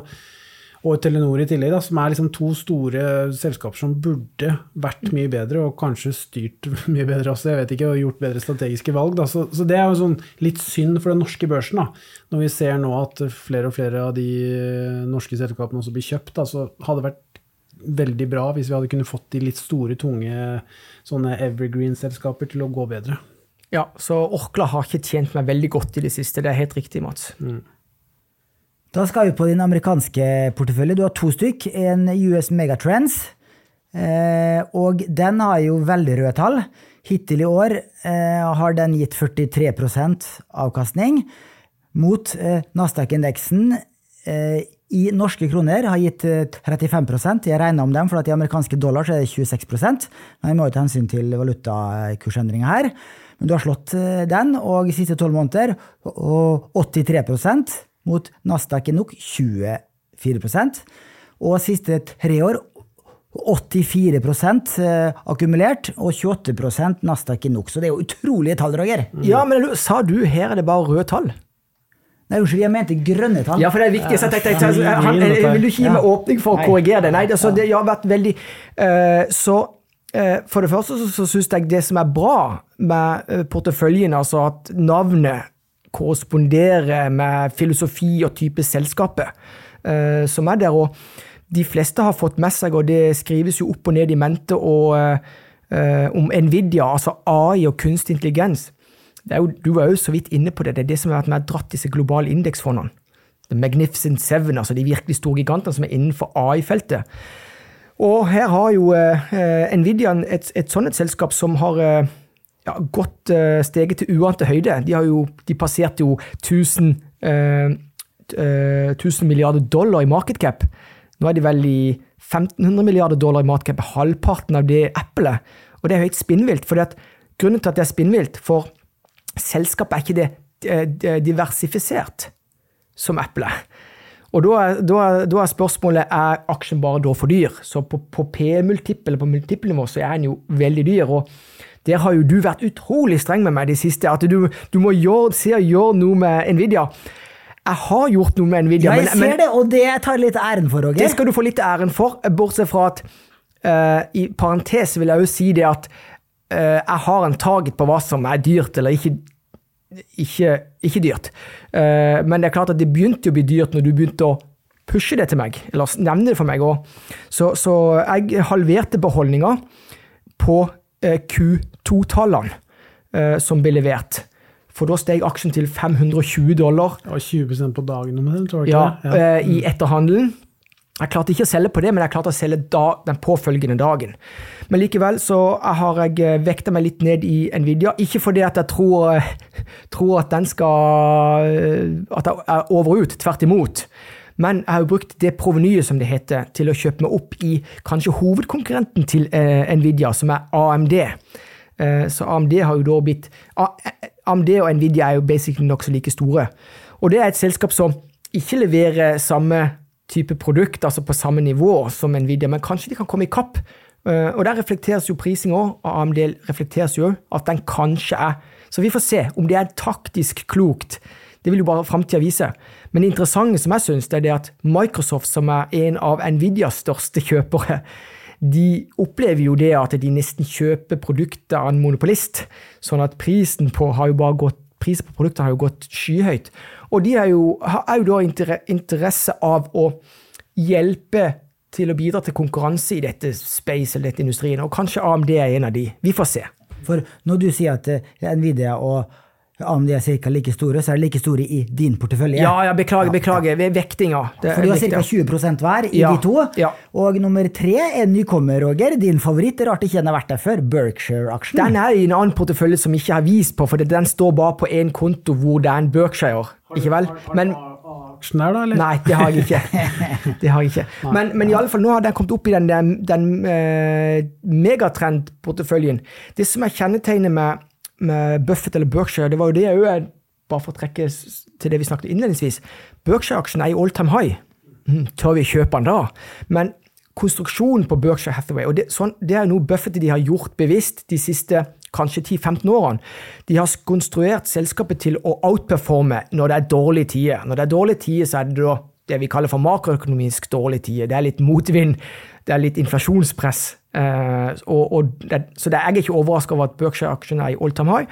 og Telenor i tillegg, da, som er liksom to store selskaper som burde vært mye bedre, og kanskje styrt mye bedre også, jeg vet ikke, og gjort bedre strategiske valg. Da. Så, så det er jo sånn litt synd for den norske børsen, da. når vi ser nå at flere og flere av de norske selskapene også blir kjøpt. Da, så hadde det vært veldig bra hvis vi hadde kunnet fått de litt store, tunge sånne evergreen-selskaper til å gå bedre. Ja, så Orkla har ikke tjent meg veldig godt i det siste. Det er helt riktig, Mats. Mm. Da skal vi på din amerikanske portefølje. Du har to stykk. En US Megatrends. Eh, og den har jo veldig røde tall. Hittil i år eh, har den gitt 43 avkastning, mot eh, Nasdaq-indeksen i norske kroner har gitt 35 eh, Jeg regner om dem, for i amerikanske dollar er det 26 Men vi må jo ta hensyn til valutakursendringer her. Men du har slått den, og i siste tolv måneder og 83 mot Nasdaq nok 24% Og siste tre år 84 eh, akkumulert og 28% Nasdaq nok. Så det er jo utrolige tall, Roger. Ja, men sa du her er det bare røde tall? Nei, unnskyld, jeg mente grønne tall. Ja, for det er viktig. Så jeg tenkte, jeg, han, vil du ikke gi meg åpning for å korrigere det? Nei, det, så det har vært veldig uh, Så uh, for det første så, så syns jeg det som er bra med porteføljen, altså at navnet korresponderer med filosofi og type selskapet uh, som er der. og de fleste har fått med seg, og det skrives jo opp og ned i mente, og, uh, om Nvidia, altså AI og kunstig intelligens. Jo, du var jo så vidt inne på det. Det er det som har vært med dratt disse globale indeksfondene. The Magnificent Seven, altså de virkelig store gigantene som er innenfor AI-feltet. Og her har jo eh, Nvidia et, et sånt et selskap som har uh, ja, godt uh, steget til uante høyde. De, har jo, de passerte jo 1000, 1000 milliarder dollar i market cap. Nå er de vel i 1500 milliarder dollar i matcap, halvparten av det Apple. Og det er høyt spinnvilt. for Grunnen til at det er spinnvilt, for selskapet er ikke det diversifisert som Apple. Og da da, da er, spørsmålet er aksjen bare da for dyr. Så på, på P-multiple på multiplenivå så er den jo veldig dyr. og Der har jo du vært utrolig streng med meg de siste. At du, du må gjøre, se og gjøre noe med Nvidia. Jeg har gjort noe med Nvidia. Ja, jeg men, ser det, og det tar jeg litt æren for, Okay? Det skal du få litt æren for, bortsett fra at uh, I parentes vil jeg jo si det at uh, jeg har en target på hva som er dyrt eller ikke, ikke, ikke dyrt. Uh, men det er klart at det begynte å bli dyrt når du begynte å pushe det til meg, eller nevne det for meg òg. Så, så, jeg halverte beholdninga på Q2-tallene som ble levert. For da steg aksjen til 520 dollar. Og 20% på dagen om det, tror jeg. Ja, ja. Eh, I etterhandelen. Jeg klarte ikke å selge på det, men jeg klarte å selge da, den påfølgende dagen. Men likevel så har jeg eh, vekta meg litt ned i Nvidia. Ikke fordi at jeg tror, eh, tror at den skal At jeg er over ut. Tvert imot. Men jeg har brukt det provenyet, som det heter, til å kjøpe meg opp i kanskje hovedkonkurrenten til Nvidia, som er AMD. Så AMD har jo da blitt AMD og Nvidia er jo basically nokså like store. Og det er et selskap som ikke leverer samme type produkt, altså på samme nivå som Nvidia, men kanskje de kan komme i kapp. Eh, og der reflekteres jo prising òg, og AMD reflekteres jo at den kanskje er Så vi får se om det er taktisk klokt. Det vil jo bare framtida vise. Men det interessante som jeg syns, er at Microsoft, som er en av Nvidias største kjøpere, de opplever jo det at de nesten kjøper produkter av en monopolist. Sånn at prisen på, har jo bare gått, prisen på produkter har jo gått skyhøyt. Og de er jo, har jo da interesse av å hjelpe til å bidra til konkurranse i dette space eller dette industrien, og kanskje AMD er en av de. Vi får se. For når du sier at eh, Nvidia og om de er ca. like store, så er de like store i din portefølje. Ja, ja beklager, beklager. Ved vektinga. For du har ca. 20% hver i ja, de to. Ja. Og nummer tre er nykommer, Roger. Din favoritt. Det rart ikke den har vært der før. Berkshire-aksjen. Den er i en annen portefølje som ikke har vist på, for den står bare på én konto hvor det er en Berkshire. Ikke vel? Men der, da, eller? Nei, det har jeg ikke. Det har jeg ikke. Men, men iallfall, nå har den kommet opp i den, den, den uh, megatrendporteføljen. Det som er kjennetegnet med med Buffett eller Berkshire, det var jo det òg, bare for å trekke til det vi snakket innledningsvis. Berkshire-aksjen er i all time high. Mm, tør vi kjøpe den da? Men konstruksjonen på Berkshire Hathaway, og det, sånn, det er noe Buffett de har gjort bevisst de siste kanskje 10-15 årene. De har konstruert selskapet til å outperforme når det er dårlige tider. Når det er dårlige tider, så er det da det vi kaller for makroøkonomisk dårlige tider. Det er litt motvind, det er litt inflasjonspress. Uh, og, og det, så det er jeg ikke overraska over at Berkshire-aksjen er i all time high.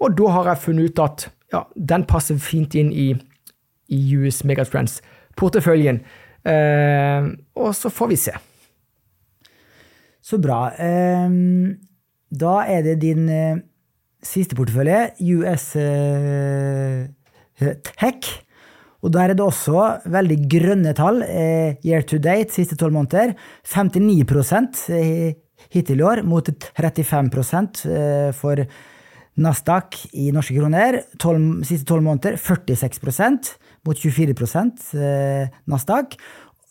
Og da har jeg funnet ut at ja, den passer fint inn i, i US Megatrends-porteføljen. Eh, og så får vi se. Så bra. Um, da er det din uh, siste portefølje, US Tech. Og der er det også veldig grønne tall eh, year to date, siste tolv måneder. 59 eh, hittil i år, mot 35 eh, for Nasdaq i norske kroner. 12, siste tolv måneder 46% mot 24 eh, Nasdaq.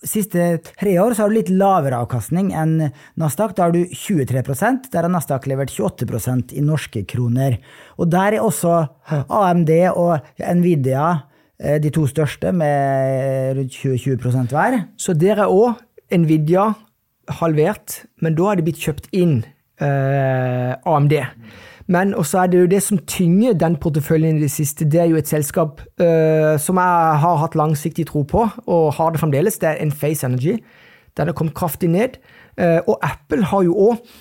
Siste tre år har du litt lavere avkastning enn Nasdaq. Da har du 23% Der har Nasdaq levert 28% i norske kroner. Og der er også AMD og Nvidia de to største med rundt 20, 20 hver. Så der er òg Nvidia halvert, men da har det blitt kjøpt inn eh, AMD. Men også er det jo det som tynger den porteføljen i det siste, det er jo et selskap eh, som jeg har hatt langsiktig tro på, og har det fremdeles. Det er Enface Energy. Den har kommet kraftig ned. Eh, og Apple har jo òg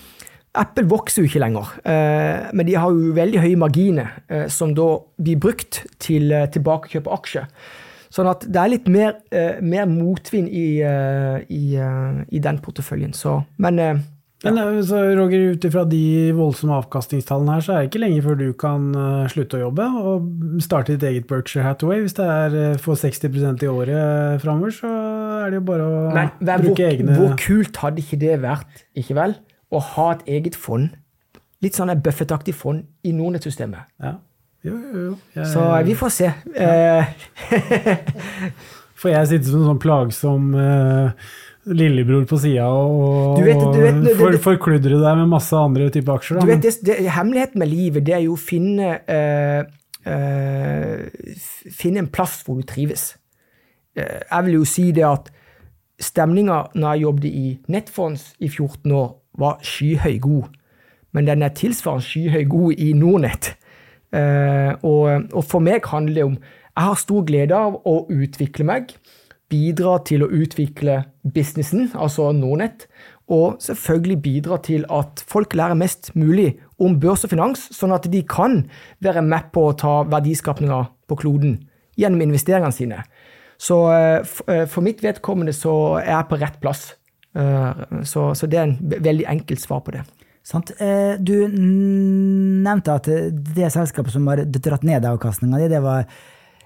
Apple vokser jo ikke lenger, eh, men de har jo veldig høye marginer, eh, som da blir brukt til eh, tilbakekjøp av aksjer. Sånn at det er litt mer, mer motvind i, i, i, den porteføljen. Så, men ja. Men så Roger, ut ifra de voldsomme avkastningstallene her, så er det ikke lenge før du kan slutte å jobbe og starte ditt eget Berkshire Hathaway. Hvis det er for 60% i året framover, så er det jo bare å men, bruke hvor, egne Hvor kult hadde ikke det vært, ikke vel? Å ha et eget fond, litt sånn et Buffett-aktig fond, i Nordnett-systemet. Ja. Jo, jo, jo. Jeg, så vi får se. Ja. får jeg sitte som en sånn plagsom uh, lillebror på sida og, vet, vet, for, forkludre deg med masse andre typer aksjer? Da, du vet, det, det, Hemmeligheten med livet det er jo å finne, uh, uh, finne en plass hvor du trives. jeg vil jo si det at stemninga når jeg jobbet i Nettfonds i 14 år, var skyhøy god. Men den er tilsvarende skyhøy god i Nordnett. Uh, og, og, for meg handler det om Jeg har stor glede av å utvikle meg. Bidra til å utvikle businessen, altså Nordnett. Og selvfølgelig bidra til at folk lærer mest mulig om børs og finans, sånn at de kan være med på å ta verdiskapninga på kloden gjennom investeringene sine. Så uh, for mitt vedkommende så er jeg på rett plass. Eh, så, så, det er en veldig enkelt svar på det. Sant. Eh, du nevnte at det selskapet som har dratt ned avkastninga det var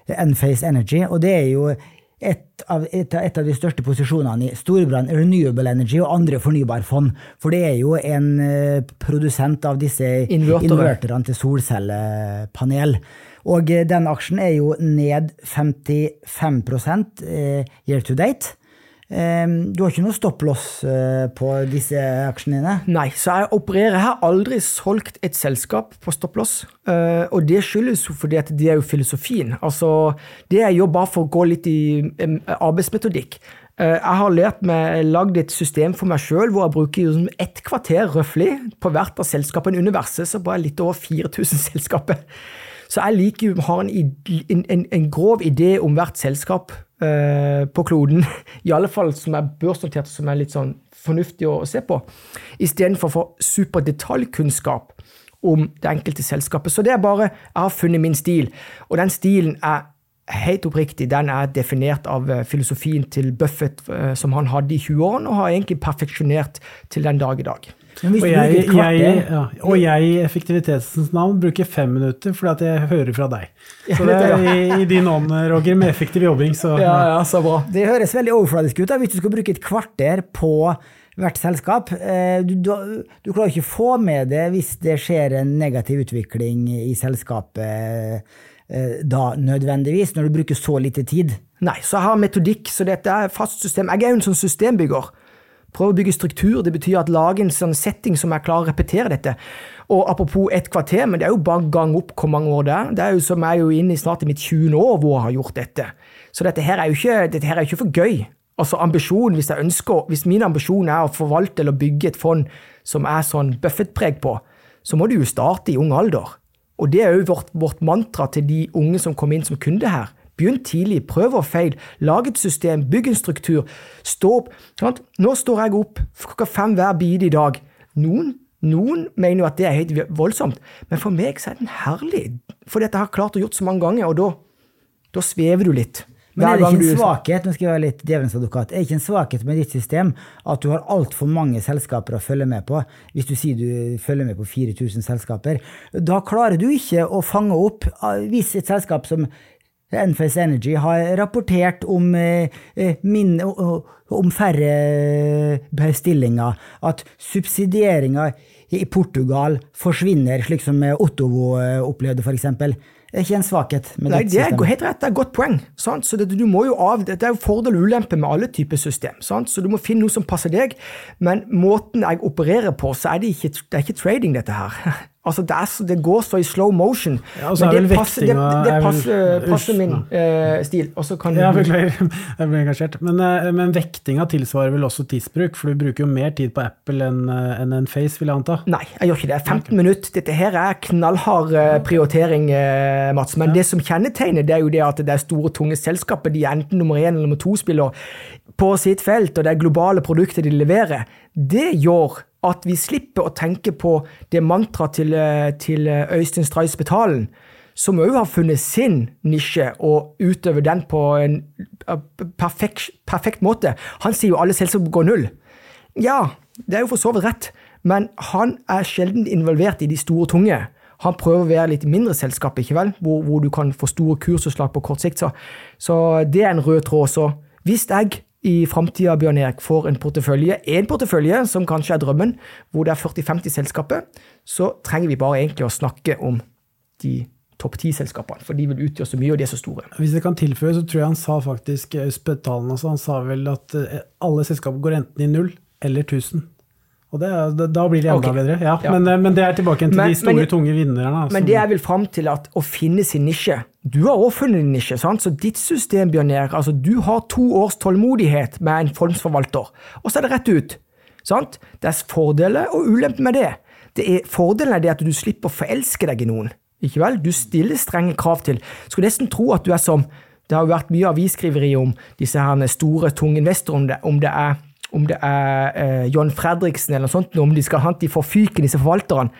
Enphase Energy. Og det er jo et av, et, av, de største posisjonene i Storbrann Renewable Energy og andre fornybarfond. For det er jo en uh, produsent av disse inverterne til solcellepanel. Og den aksjen er jo ned 55 uh, year to date. Ehm, du har ikke noe stopplås eh, på disse aksjene dine? Nei, så jeg opererer. Jeg har aldri solgt et selskap på stopplås. Eh, og det skyldes jo fordi at det er jo filosofien. Altså, det er jo bare for å gå litt i arbeidsmetodikk. Eh, jeg har lært meg, lagd et system for meg sjøl hvor jeg bruker ett kvarter røftlig på hvert av selskapene i universet, så bare litt over 4000 selskaper. Så jeg liker har en, en, en, grov idé om hvert selskap eh, på kloden. I alle fall som er børsnotert, som er litt sånn fornuftig å, å se på. Istedenfor å få superdetaljkunnskap om det enkelte selskapet. Så det er bare Jeg har funnet min stil, og den stilen er helt oppriktig, den er definert av eh, filosofien til Buffett uh, som han hadde i 20-årene, og har egentlig perfeksjonert til den dag i dag. Og jeg, jeg, ja, og jeg, i effektivitetens navn, bruker fem minutter fordi at jeg hører fra deg. Så det er i, i din ånd, Roger, med effektiv jobbing. Så, ja, ja, så bra. Det høres veldig overfladisk ut. Da. Hvis du skal bruke et kvarter på hvert selskap. Eh, du, du, du, klarer ikke å få med det hvis det skjer en negativ utvikling i selskapet eh, da nødvendigvis, når du bruker så lite tid. Nei, så jeg har metodikk, så dette er fast system. Jeg er jo en sånn systembygger. Prøve å bygge struktur. Det betyr at lage en sånn setting som er klar å repetere dette. Og apropos et kvarter, men det er jo bare gang opp hvor mange år det er. Det er jo som jeg er inne i snart i mitt 20. år hvor jeg har gjort dette. Så dette her er jo ikke, dette her er jo ikke for gøy. Altså ambisjonen, hvis jeg ønsker, hvis min ambisjon er å forvalte eller bygge et fond som er sånn Buffett-preg på, så må du jo starte i ung alder. Og det er jo vårt, vårt mantra til de unge som kom inn som kunde her. Begynn tidlig, prøv og feil, lag et system, bygg en struktur. Stå opp. Sant? Nå står jeg opp klokka fem hver bit i dag. Noen, noen mener jo at det er helt voldsomt, men for meg så er den herlig. Fordi at jeg har klart å gjort så mange ganger, og da, da svever du litt. Men er det ikke en svakhet nå skal jeg være litt djevelens advokat, er det ikke en svakhet med ditt system at du har altfor mange selskaper å følge med på? Hvis du sier du følger med på 4000 selskaper. Da klarer du ikke å fange opp hvis et selskap som Enphase Energy har rapportert om, eh, eh, min, om færre bestillinger, at subsidieringa i Portugal forsvinner, slik som Ottovo eh, opplevde f.eks. Det er ikke en svakhet med Nei, det er helt rett, det er et godt poeng. Sant? Så det, du må jo av, det er jo fordel og ulempe med alle typer system. Sant? Så du må finne noe som passer deg. Men måten jeg opererer på, så er det ikke, det er ikke trading, dette her. Altså, det, er, så- det går så i slow motion. Ja, Men det vel passer, det, det er passer, passer min ja. eh, stil. Og så kan Ja, beklager, jeg ble engasjert. Men, eh, men vektinga tilsvarer vel også tidsbruk, for du bruker jo mer tid på Apple enn eh, enn en Face, vil jeg anta. Nei, jeg gjør ikke det. 15 minutter. Dette her er knallhard prioritering, Mats. Men det som kjennetegner, det er jo det at det er store, tunge selskaper. De er enten nummer én eller nummer to-spiller på sitt felt, og det globale produkter de leverer. Det gjør at vi slipper å tenke på det mantraet til, eh, til eh, Øystein Stray Spetalen, som òg har funnet sin nisje og utøver den på en eh, perfekt, perfekt måte. Han sier jo alle selskaper går null. Ja, det er jo for så vidt rett, men han er sjelden involvert i de store tunge. Han prøver å være litt mindre selskap, ikke vel? Hvor, hvor du kan få store kursutslag på kort sikt. Så, så det er en rød tråd. Så hvis jeg i framtida, Bjørn Erik, får en portefølje, en portefølje som kanskje er drømmen, hvor det er 40-50 selskaper, så trenger vi bare egentlig å snakke om de topp 10-selskapene, for de vil utgjøre så mye, og de er så store. Hvis jeg kan tilføye, så tror jeg han sa faktisk Spedtalen også, han sa vel at eh, alle selskaper går enten i null eller 1000. Og det, er- da- blir det enda okay. bedre. Ja, Ja. Men, eh, men det er tilbake til Men- de store, men- tunge vinnerne. Men det jeg vil fram til at å finne sin nisje Du har også funnet din nisje, sant? så ditt system, Bjørn Erik, altså du har to års tålmodighet med en fondsforvalter, og så er det rett ut. Sant? Det er fordeler og ulemper med det. det er, fordelen er det at du slipper å forelske deg i noen. Ikke vel? Du stiller strenge krav til. Skulle nesten tro at du er som Det har jo vært mye avisskriveri om disse her store, tunge investorene, om det er om det er eh, John Fredriksen eller noe sånt, om de skal hente de får fyken, disse forvalterne.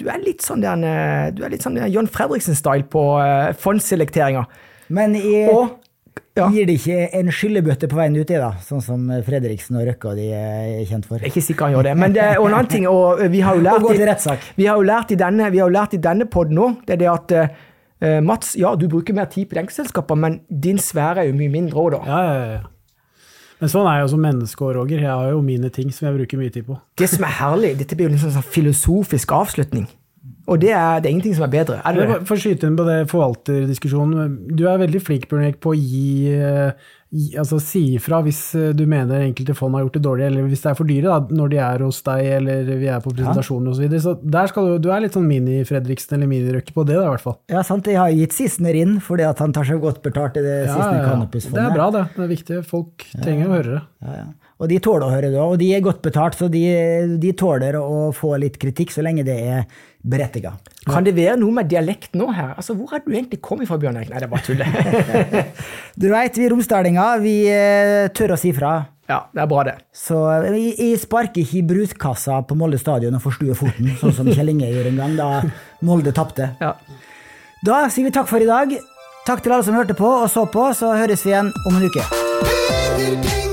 Du er litt sånn, den, eh, du er litt sånn eh, John Fredriksen-style på eh, fondsselekteringer. Men i, Og ja, gir det ikke en skyllebøtte på veien uti, da? Sånn som Fredriksen og Røkke og de er kjent for? jeg er ikke sikker han gjør det. Men det er en annen ting, og vi har jo lært, i, vi har jo lært i denne, vi podden nå, det er det at eh, Mats, ja, du bruker mer tid på enkeltselskaper, men din sfære er jo mye mindre òg, da. Ja, ja, ja. Men sånn er jeg jo som menneske òg, Roger. Jeg har jo mine ting som jeg bruker mye tid på. Det som er herlig, dette blir jo en sånn filosofisk avslutning. Og det er, det er ingenting som er bedre. Er det det? For å skyte inn på det forvalterdiskusjonen. Du er veldig flink Bjørn Erik, på å eh, gi altså si ifra hvis eh, du mener enkelte fond har gjort det dårlig, eller hvis det er for dyre da, når de er hos deg eller vi er på presentasjoner osv. Så, videre. så der skal du, du er litt sånn mini-Fredriksen eller mini-Røkke på det, da, i hvert fall. Ja, sant. Jeg har gitt Sissener inn fordi at han tar seg godt betalt i det Ja, Sissener ja, ja. Canopus-fondet. Det er bra, det. Det er viktig. Folk trenger å høre det. Ja, ja. Og de tåler å høre det, og de er godt betalt, så de, de tåler å få litt kritikk så lenge det er berettiga. Kan det være noe med dialekt nå her? Altså, Hvor er du egentlig kommet fra, Bjørn Erik? Nei, det er bare tull. Du veit, vi romsdalinger, vi eh, tør å si fra. ja, det er bra, det. Så eh, jeg, jeg sparker ikke i bruskassa på Molde stadion og forstuer foten, sånn som Kjell Inge gjorde en gang da Molde tapte. Ja. Da sier vi takk for i dag. Takk til alle som hørte på og så på, så høres vi igjen om en uke.